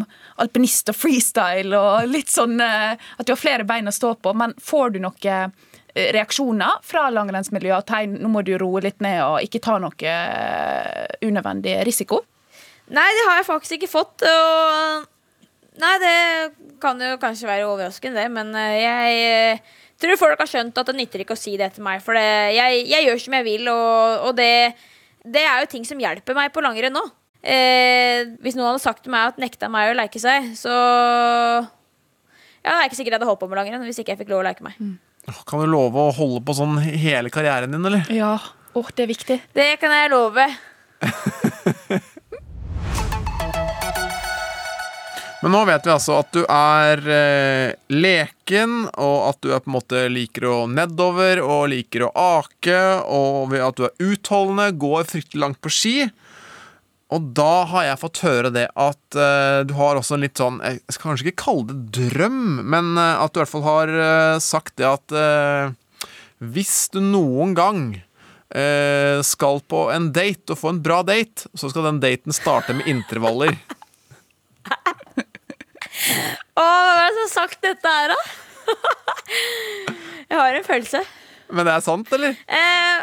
alpinist og freestyle og litt sånn eh, At du har flere bein å stå på. Men får du noen reaksjoner fra langrennsmiljøet? At hei, nå må du roe litt ned og ikke ta noe eh, unødvendig risiko? Nei, det har jeg faktisk ikke fått. Og Nei, det kan jo kanskje være overraskende, det, men eh, jeg eh, tror folk har skjønt at det nytter ikke å si det til meg, for det, jeg, jeg gjør som jeg vil, og, og det, det er jo ting som hjelper meg på langrenn nå. Eh, hvis noen hadde sagt til meg at nekta meg å leke seg, så Ja, det er ikke sikkert jeg hadde holdt på med langrenn hvis ikke jeg fikk lov å leke meg. Kan du love å holde på sånn hele karrieren din, eller? Ja. Åh, det er viktig. Det kan jeg love. *laughs* Men nå vet vi altså at du er eh, leken, og at du er på en måte liker å nedover og liker å ake, og at du er utholdende, går fryktelig langt på ski. Og da har jeg fått høre det at uh, du har også en litt sånn Jeg skal kanskje ikke kalle det drøm, men uh, at du i hvert fall har uh, sagt det at eh, hvis du noen gang eh, skal på en date og få en bra date, så skal den daten starte med intervaller. Å, hvem er det som har sagt dette her, da? *laughs* jeg har en følelse. Men det er sant, eller? Eh,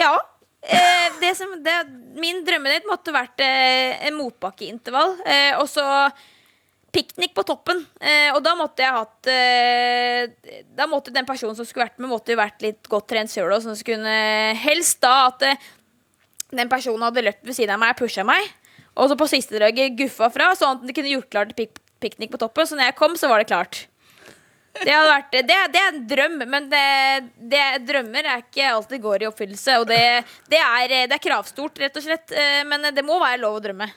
ja. Eh, det som, det, min drømmedate måtte vært eh, motbakkeintervall. Eh, og så piknik på toppen. Eh, og da måtte jeg hatt eh, Da måtte den personen som skulle vært med, måtte jo vært litt godt trent sjøl. Sånn at kunne helst da at eh, den personen hadde løpt ved siden av meg og pusha meg. Og så på siste draget guffa fra, sånn at de kunne gjort klart til pik piknik på toppen. Så når jeg kom, så var det klart. Det, hadde vært, det, det er en drøm, men det, det, drømmer er ikke alltid går i oppfyllelse. Og det, det, er, det er kravstort, rett og slett. eh, Men det må være lov å drømme.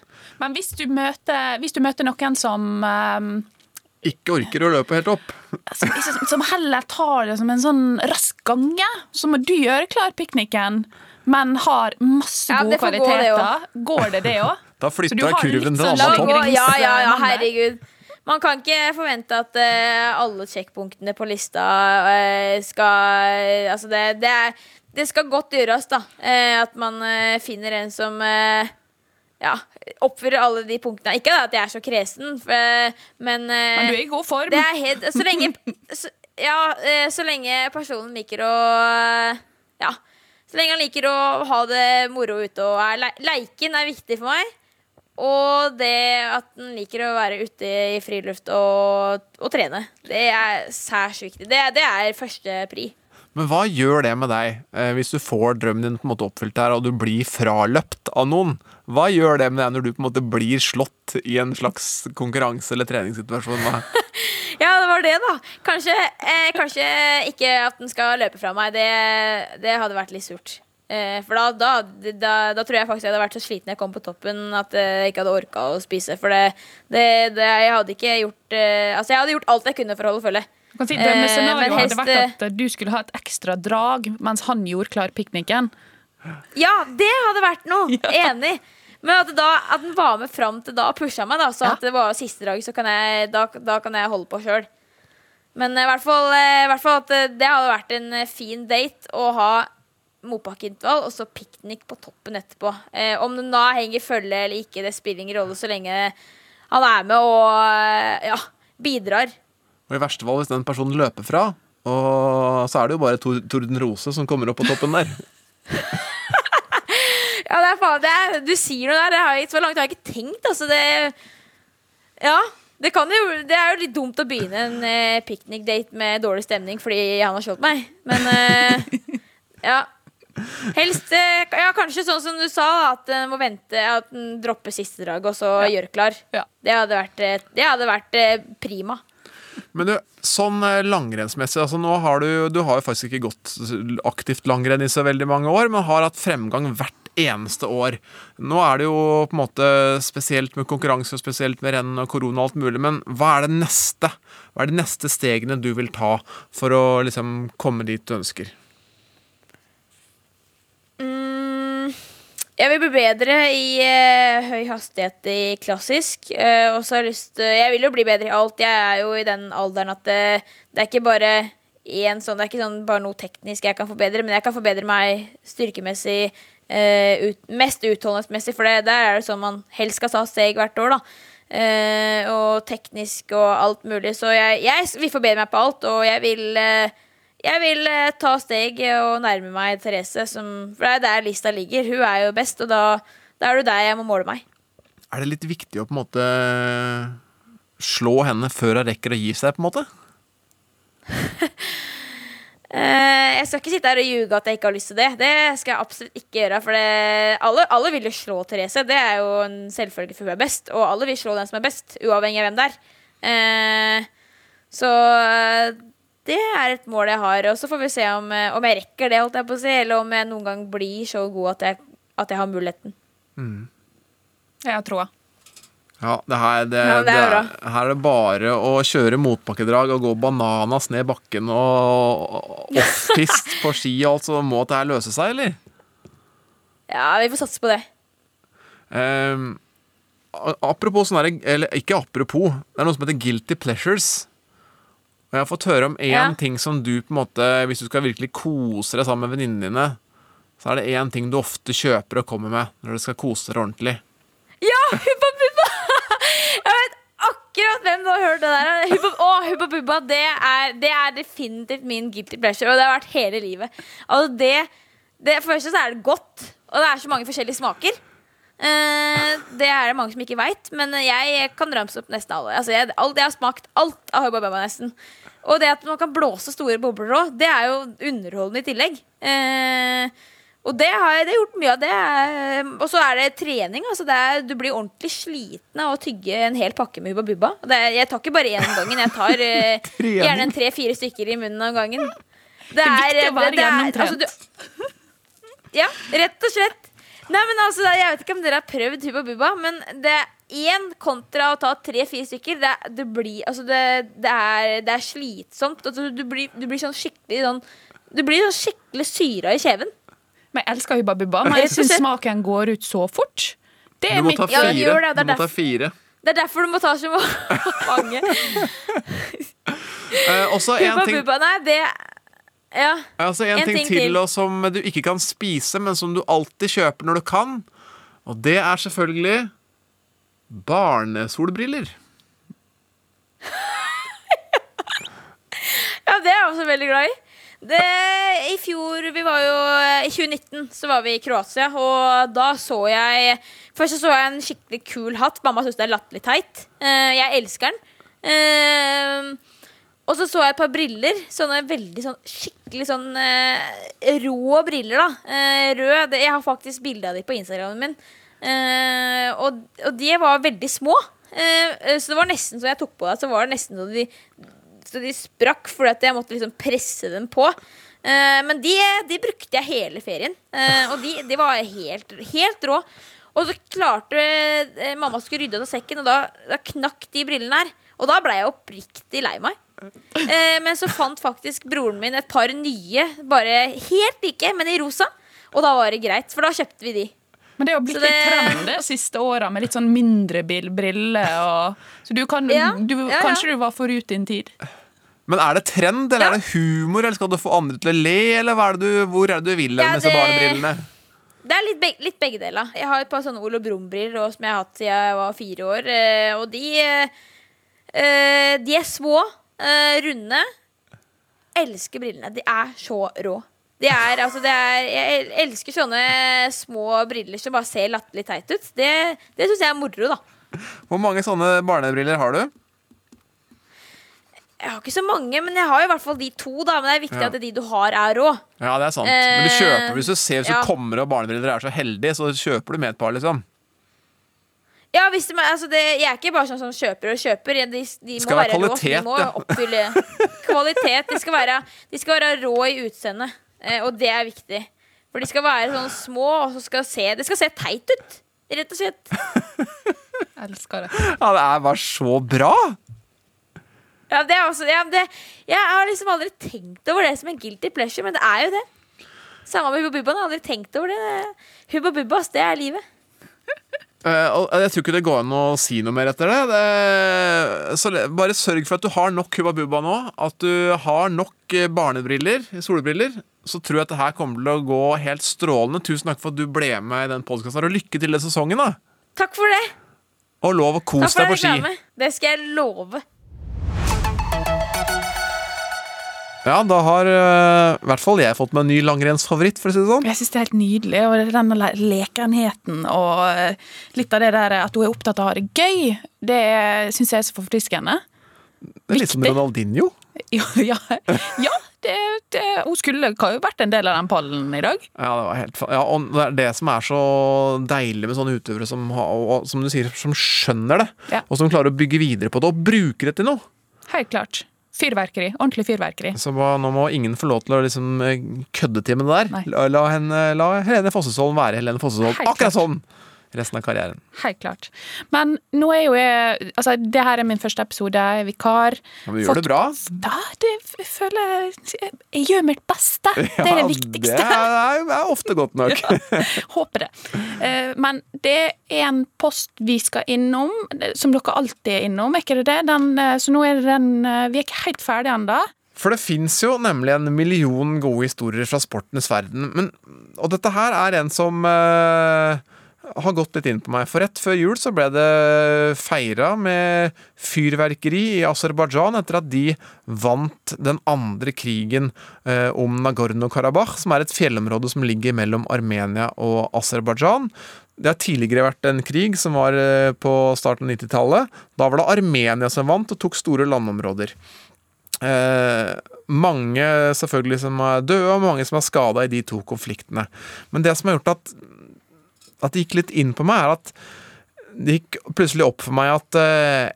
Men hvis du møter, hvis du møter noen som um, Ikke orker å løpe helt opp. som, som- heller tar det som en sånn rask gange, så må du gjøre klar pikniken, men har masse Ja, gode det kvaliteter. gå. Går det, det òg? Da flytter jeg kurven til en annen topp. ja, ja, ja, herregud. Man kan ikke forvente at uh, alle sjekkpunktene på lista uh, skal Altså, det, det, er, det skal godt gjøres, da. Uh, at man finner en som ja, oppfyller alle de punktene. Ikke da, at jeg er så kresen, for, men Men du er i god form. Det er helt, så lenge så, Ja, så lenge personen liker å Ja. Så lenge han liker å ha det moro ute og er le Leiken er viktig for meg. Og det at han liker å være ute i friluft og, og trene. Det er særs viktig. Det, det er første pri. Men hva gjør det med deg eh, hvis du får drømmen din på en måte oppfylt her, og du blir fraløpt av noen? Hva gjør det med deg når du på en måte blir slått i en slags konkurranse- eller treningssituasjon? *laughs* Ja, det var det, da. Kanskje, eh, kanskje ikke at den skal løpe fra meg. Det, det hadde vært litt surt. Eh, for da, da, da, da tror jeg faktisk jeg hadde vært så sliten jeg kom på toppen at jeg ikke hadde orka å spise. For det, det, det Jeg hadde ikke gjort eh, Altså, jeg hadde gjort alt jeg kunne for å holde følge. Si Eh, Drømmescenarioet men hadde vært at du skulle ha et ekstra drag mens han gjorde klar pikniken. Ja, det hadde vært noe! *laughs* Enig. Men at, da, at den var med fram til da og pusha meg, da, så at det var siste dag, så kan jeg, da, da kan jeg holde på sjøl. Men i hvert fall, eh, i hvert fall at eh, det hadde vært en eh, fin date å ha motbakkeintervall og så piknik på toppen etterpå. Eh, om den da henger følge eller ikke, det spiller ingen rolle så lenge han er med og eh, ja, bidrar. Og i verste fall, hvis den personen løper fra, og så er det jo bare Tor Torden Rose som kommer opp på toppen der. *laughs* Ja, det er faen, det er, du sier noe der. Det har jeg, så langt har jeg ikke tenkt. Altså, det Ja. Det, kan jo, det er jo litt dumt å begynne en eh, piknikdate med dårlig stemning fordi han har slått meg. Men eh, *laughs* ja. Helst eh, Ja, kanskje sånn som du sa, at den må vente At den dropper siste drag og så gjør klar. Det hadde vært, eh, det hadde vært eh, prima. Men du, sånn langrennsmessig, altså nå har du, du har jo faktisk ikke gått aktivt langrenn i så veldig mange år, men har hatt fremgang hvert eneste år. Nå er det jo på en måte spesielt med konkurranse, og spesielt med renn og korona og alt mulig, men hva er det neste? Hva er de neste stegene du vil ta for å liksom komme dit du ønsker? Mm, jeg vil bli bedre i uh, høy hastighet i klassisk. Uh, og så har jeg lyst Jeg vil jo bli bedre i alt. Jeg er jo i den alderen at det, det er ikke bare én sånn Det er ikke sånn bare noe teknisk jeg kan forbedre, men jeg kan forbedre meg styrkemessig, ut, mest utholdenhetsmessig, for det, der er det sånn man helst skal ta steg hvert år, da. Og teknisk og alt mulig. Så jeg, jeg vil forbedre meg på alt, og jeg vil jeg vil eh, ta steg og nærme meg Therese, som, for det er der lista ligger. Hun er jo best, og da, da er du der jeg må måle meg. Er det litt viktig å på en måte slå henne før hun rekker å gi seg, på en måte? *laughs* Eh, jeg skal ikke sitte her og ljuge at jeg ikke har lyst til det. Det skal jeg absolutt ikke gjøre. For det, alle, alle vil jo slå Therese. Det er jo en selvfølge for hun er best. Og alle vil slå den som er best, uavhengig av hvem det er. Eh, så eh, det er et mål jeg har. Og så får vi se om, eh, om jeg rekker det, holdt jeg på å si, eller om jeg noen gang blir så god at jeg, at jeg har muligheten. Mm. Jeg har troa. Ja, det her, det, Ja, det er det, her er det bare å kjøre motbakkedrag og gå bananas ned bakken og off-pist på ski og alt, så må dette her løse seg, eller? Ja, vi får satse på det. Um, apropos sånn her, eller ikke apropos, det er noe som heter guilty pleasures. Og jeg har fått høre om én Ja. ting som du på en måte Hvis du skal virkelig kose deg sammen med venninnene dine, så er det én ting du ofte kjøper og kommer med når du skal kose deg ordentlig. Ja, Hubba Bubba! Jeg vet akkurat hvem du har hørt det der. Hubba, å, Hubba Bubba, det er, det er definitivt min guilty pleasure, og det har vært hele livet. Altså, det, det, for det første så er det godt, og det er så mange forskjellige smaker. Uh, det er det mange som ikke veit, men jeg kan ramse opp nesten alle. Altså, jeg, alt, jeg har smakt alt av Hubba Bubba, nesten. Og det at man kan blåse store bobler òg, det er jo underholdende i tillegg. Eh, og det har jeg det gjort mye av. det er- Og så er det trening. Altså det er, du blir ordentlig sliten av å tygge en hel pakke med Hubba Bubba. Det er, jeg tar ikke bare én om gangen. Jeg tar eh, *laughs* gjerne tre-fire stykker i munnen av gangen. Det er viktig å være det er- gjennomtrent. altså, Ja, rett og slett. Nei, men altså, Jeg vet ikke om dere har prøvd Hubba Bubba, men det er én kontra å ta tre-fire stykker. Det, det blir Altså, det, det, er, det er slitsomt. Altså, du, blir, du blir sånn skikkelig sånn Du blir sånn skikkelig syra i kjeven. Men jeg elsker Hubba Bubba, men *laughs* jeg syns smaken går ut så fort. Det Du må ta fire. det det, det du må ta fire. Det er derfor du må ta så mange. uh, *laughs* også en ting, Bubba, nei, det Ja. altså en ting, til, og som du ikke kan spise, men som du alltid kjøper når du kan. Og det er selvfølgelig barnesolbriller. *laughs* Ja, det er jeg også veldig glad i. Det, I fjor, vi var jo I 2019 så var vi i Kroatia, og da så jeg Først så, så jeg en skikkelig kul hatt. Mamma syns det er latterlig teit. Eh, jeg elsker den. Og så så jeg et par briller. Sånne veldig sånn skikkelig sånn eh, rå briller, da. Eh, rød. Jeg har faktisk bilde av de på Instagramen min. Eh, og, og de var veldig små. Eh, så det var nesten så jeg tok på deg, så var det nesten så de, så de sprakk fordi at jeg måtte liksom presse dem på. Eh, men de, de brukte jeg hele ferien. Eh, og de, de var helt, helt rå. Og så klarte mamma skulle rydde ut av sekken, og da, da knakk de brillene her. Og da ble jeg oppriktig lei meg. Eh, men så fant faktisk broren min et par nye, bare helt like, men i rosa. Og da var det greit, for da kjøpte vi de. Men det har blitt det- litt trend de siste åra, med litt sånn mindre briller. Og, så du kan, Ja, du, ja, ja. kanskje du var forut din tid. Men er det trend, eller er det humor, eller skal du få andre til å le, eller hva er det du, hvor er det du vil Ja, med disse det- barnebrillene? Det er litt, beg litt begge deler. Jeg har et par sånne Ole Brumm-briller som jeg har hatt siden jeg var fire år. eh, Og de, eh, de er små, eh, runde. Elsker brillene. De er så rå. De er, altså, det er, jeg elsker sånne små briller som bare ser latterlig teit ut. Det, det syns jeg er moro, da. Hvor mange sånne barnebriller har du? Jeg har ikke så mange, men jeg har i hvert fall de to. da Men det er viktig Ja. at de du har, er rå. Ja, det er sant. Men du Eh, kjøper hvis du ser hvis ja. du kommer og barnebriller er så heldig, så kjøper du med et par, liksom. Ja, hvis det, altså det, Jeg er ikke bare sånn som kjøper og kjøper. De, de Skal må være være rå. De må ja. oppfylle *laughs* kvalitet. De skal være, de skal være rå i utseendet, eh, og det er viktig. For de skal være sånn små, og så skal se, det skal se teit ut. Rett og slett. Elsker det. Ja, det er bare så bra! Ja, det er også, ja, det, jeg har liksom aldri tenkt over det som en guilty pleasure, men det er jo det. Samme med Hubba Bubba. Jeg har aldri tenkt over det. Hubba Bubbas, det er livet. Og jeg tror ikke det går an å si noe mer etter det. det så bare sørg for at du har nok Hubba Bubba nå. At du har nok eh, barnebriller, solbriller. Så tror jeg at det her kommer til å gå helt strålende. Tusen takk for at du ble med i den podkasten. Og lykke til i sesongen, da. Takk for det. Og lov å kose deg på ski. Det skal jeg love. Ja, da har eh, i hvert fall jeg fått meg en ny langrennsfavoritt, for å si det sånn. Jeg syns det er helt nydelig. Og den le- lekenheten og eh, litt av det der at hun er opptatt av å ha det gøy, det syns jeg er så forfriskende. Det er litt som Ronaldinho. *laughs* Ja, ja, ja det, det, hun skulle ha jo vært en del av den pallen i dag. Ja, det var helt ja, og det er det som er så deilig med sånne utøvere som, har- og, som du sier, som skjønner det, Ja. og som klarer å bygge videre på det, og bruker det til noe. Helt klart. Fyrverkeri. Ordentlig fyrverkeri. Så hva- nå må ingen få lov til å liksom eh, kødde til med det der. La, la, henne, la Helene Fossesholm være Helene Fossesholm. Akkurat sånn! Resten av karrieren. Helt klart. Men nå er jo jeg Altså, det her er min første episode, jeg er vikar. Men du gjør det bra. Ja, det jeg føler jeg, jeg gjør mitt beste. *laughs* det er det viktigste. Det er, er ofte godt nok. *laughs* Håper det. Eh, Men det er en post vi skal innom, som dere alltid er innom, er ikke det det? Den, eh, så nå er det den eh, Vi er ikke helt ferdige ennå. For det fins jo nemlig en million gode historier fra sportenes verden. Men, og dette her er en som eh, har gått litt inn på meg. For rett før jul så ble det feira med fyrverkeri i Aserbajdsjan etter at de vant den andre krigen eh, om Nagorno-Karabakh, som er et fjellområde som ligger mellom Armenia og Aserbajdsjan. Det har tidligere vært en krig som var eh, på starten av 90-tallet. Da var det Armenia som vant og tok store landområder. Eh, mange selvfølgelig som er døde, og mange som er skada i de to konfliktene. Men det som har gjort at, at det gikk litt inn på meg, er at det gikk plutselig opp for meg at eh,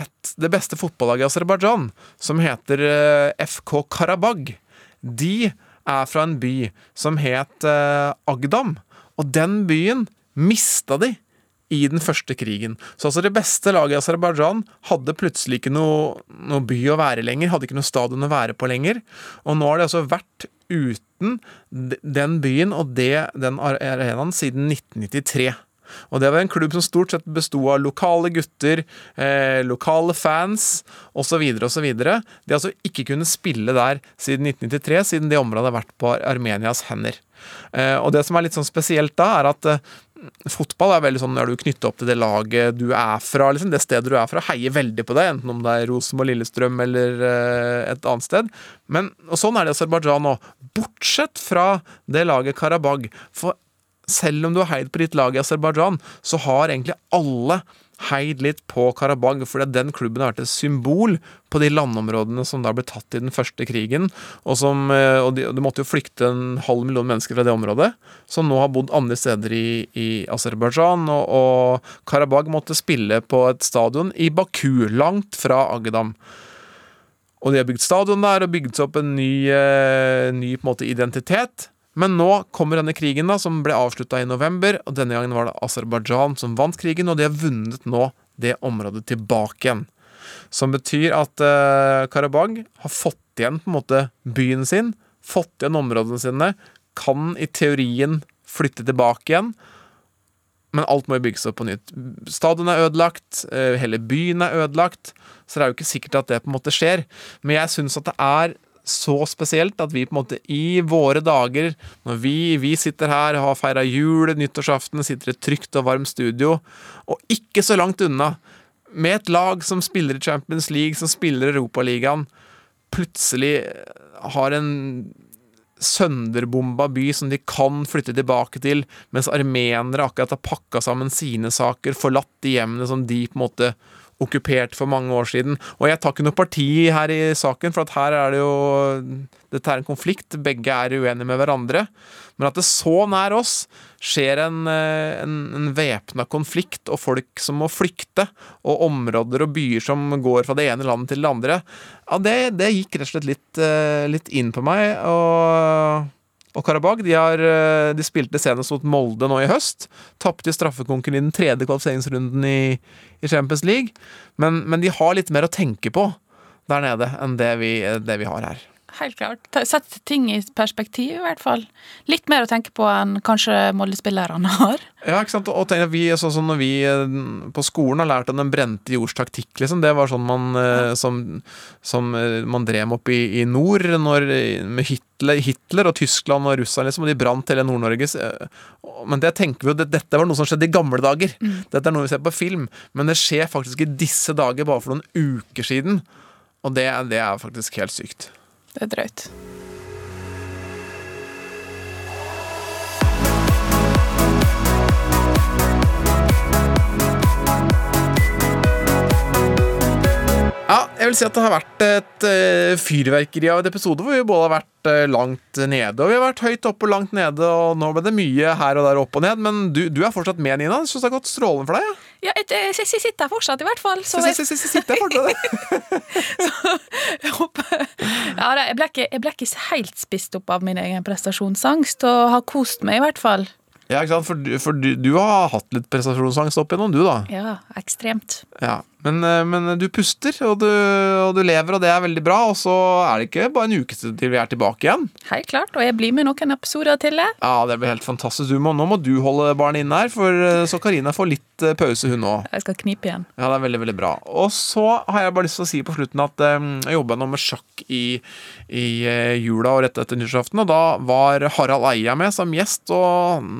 et, det beste fotballaget i Aserbajdsjan, som heter eh, FK Karabag, de er fra en by som het eh, Agdam. Og den byen mista de i den første krigen. Så altså det beste laget i Aserbajdsjan hadde plutselig ikke noe, noe, by å være lenger, hadde ikke noe stadion å være på lenger. Og nå har de altså vært ute 2019, den byen og det, den arenaen, siden 1993. Og det var en klubb som stort sett besto av lokale gutter, eh, lokale fans osv. osv. De altså ikke kunne spille der siden 1993, siden det området har vært på Armenias hender. Eh, og det som er litt sånn spesielt da, er at eh, fotball er veldig sånn når du knytter opp til det laget du er fra, liksom, det stedet du er fra, heier veldig på deg, enten om det er Rosenborg, Lillestrøm eller eh, et annet sted. Men og sånn er det i Aserbajdsjan òg. bortsett fra det laget Karabag. For selv om du har heid på ditt lag i Aserbajdsjan, så har egentlig alle heid litt på Karabag, fordi den klubben har vært et symbol på de landområdene som da ble tatt i den første krigen, og, som, eh, og de, de måtte jo flykte en halv million mennesker fra det området, som nå har bodd andre steder i, i Aserbajdsjan, og, og Karabag måtte spille på et stadion i Baku, langt fra Agedam. Og de har bygd stadion der og bygd opp en ny, eh, ny en måte, identitet. Men nå kommer denne krigen, da, som ble avslutta i november. og Denne gangen var det Aserbajdsjan som vant krigen, og de har vunnet nå det området tilbake igjen. Som betyr at eh, Karabag har fått igjen på en måte byen sin, fått igjen områdene sine, kan i teorien flytte tilbake igjen. Men alt må jo bygges opp på nytt. Stadion er ødelagt, eh, hele byen er ødelagt. Så det er jo ikke sikkert at det på en måte skjer. Men jeg syns at det er så spesielt at vi på en måte i våre dager, når vi, vi sitter her, og har feira jul, nyttårsaften, sitter i et trygt og varmt studio, og ikke så langt unna, med et lag som spiller i Champions League, som spiller Europaligaen, plutselig har en sønderbomba by som de kan flytte tilbake til, mens armenere akkurat har pakka sammen sine saker, forlatt de hjemmene som de på en måte okkupert for mange år siden. Og jeg tar ikke noe parti her i saken, for at her er det jo Dette er en konflikt, begge er uenige med hverandre. Men at det så nær oss skjer en, en, en væpna konflikt, og folk som må flykte, og områder og byer som går fra det ene landet til det andre, ja, det, det gikk rett og slett litt, litt inn på meg. og og Karabag de, har, de spilte senest mot Molde nå i høst. Tapte straffekonken i den tredje kvalifiseringsrunden i, i Champions League. Men, men, de har litt mer å tenke på der nede enn det vi, det vi har her. Helt klart. Sett ting i perspektiv, i hvert fall. Litt mer å tenke på enn kanskje Molde-spillerne *laughs* har. Ja, ikke sant. Og tenk at vi, sånn som når vi på skolen har lært om den brente jords taktikk, liksom. Det var sånn man, ja. som, som man drev opp i, i nord når, med Hitler, Hitler, og Tyskland og Russland, liksom, og de brant hele Nord-Norge. Men det tenker vi jo, det, dette var noe som skjedde i gamle dager. Mm. Dette er noe vi ser på film. Men det skjer faktisk i disse dager, bare for noen uker siden. Og det, det er faktisk helt sykt. Det er drøyt. Ja, jeg vil si at det har vært et uh, fyrverkeri av et episode hvor vi både har vært uh, langt nede og vi har vært høyt oppe og langt nede, og nå ble det mye her og der opp og ned. Men du, du er fortsatt med, Nina. Jeg syns det har gått strålende for deg. Ja. Ja, jeg, jeg, jeg, jeg sitter her fortsatt, i hvert fall. Så jeg, sitter her fortsatt. *laughs* så jeg håper ja, jeg, ble ikke, jeg ble ikke helt spist opp av min egen prestasjonsangst, og har kost meg, i hvert fall. Ja, ikke sant? For, for du, du har hatt litt prestasjonsangst opp igjennom, du, da? Ja, ekstremt. Ja, men, men, du puster, og du, og du, lever, og det er veldig bra. Og så er det ikke bare en uke til vi er tilbake igjen. Helt klart, og jeg blir med noen episoder til. det. Ja, det blir helt fantastisk. Må, nå må du holde barnet inne her, for så Karina får litt pause, hun òg. Jeg skal knipe igjen. Ja, det er veldig, veldig bra. Og så har jeg bare lyst til å si på slutten at um, jeg jobba nå med sjakk i, i uh, jula og rett etter nyttårsaften, og da var Harald Eia med som gjest, og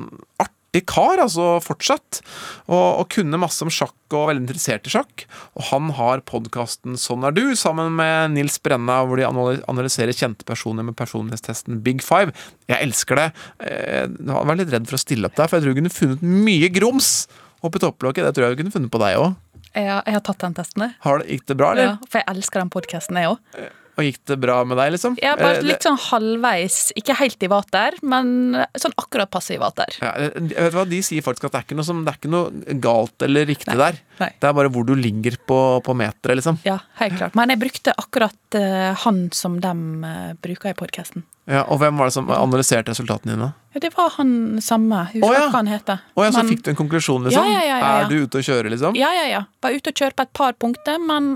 artig artig kar, altså fortsatt. Og, og, kunne masse om sjakk og veldig interessert i sjakk. Og han har podkasten Sånn er du, sammen med Nils Brenna, hvor de analyserer kjente personer med personlighetstesten Big Five. Jeg elsker det. Jeg var litt redd for å stille opp der, for jeg tror jeg kunne funnet mye grums oppi topplokket. Det tror jeg vi kunne funnet på deg òg. Jeg, jeg, har tatt den testen. Har det, Gikk det bra, eller? Ja, for jeg elsker den podkasten, jeg òg. Og gikk det bra med deg, liksom? Ja, bare litt sånn halvveis. Ikke helt i vater, men sånn akkurat passe i vater. Ja, vet du hva, De sier faktisk at det er ikke noe, som, det er ikke noe galt eller riktig Nei. der. Nei. Det er bare hvor du ligger på, på meteret, liksom. Ja, helt klart. Men jeg brukte akkurat uh, han som de uh, bruker i podkasten. Ja, og hvem var det som analyserte resultatene dine? Ja, Det var han samme. Husker oh, ja. hva han heter. Oh, ja, så men... fikk du en konklusjon, liksom? Ja, ja, ja, er du ute og kjører, liksom? Ja, ja, ja. Var ute og kjører på et par punkter, men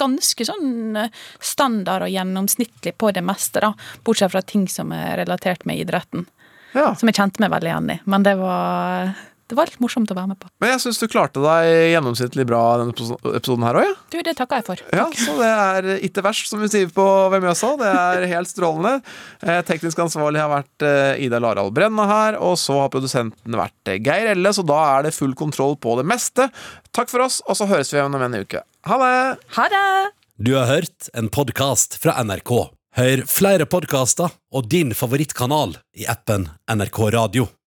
ganske sånn standard og gjennomsnittlig på det meste, da. Bortsett fra ting som er relatert med idretten. Som jeg kjente meg veldig igjen i. Men det var det var litt morsomt å være med på. Men jeg syns du klarte deg gjennomsnittlig bra denne episoden her òg, ja. Du, det takker jeg for. Ja, Så det er ikke verst, som vi sier på Vemjøsa. Det er helt strålende. Eh, teknisk ansvarlig har vært eh, Ida Larald Brenna her, og så har produsenten vært eh, Geir Elle, så da er det full kontroll på det meste. Takk for oss, og så høres vi igjen om en uke. Ha det! Ha det! Du har hørt en podkast fra NRK. Hør flere podkaster og din favorittkanal i appen NRK Radio.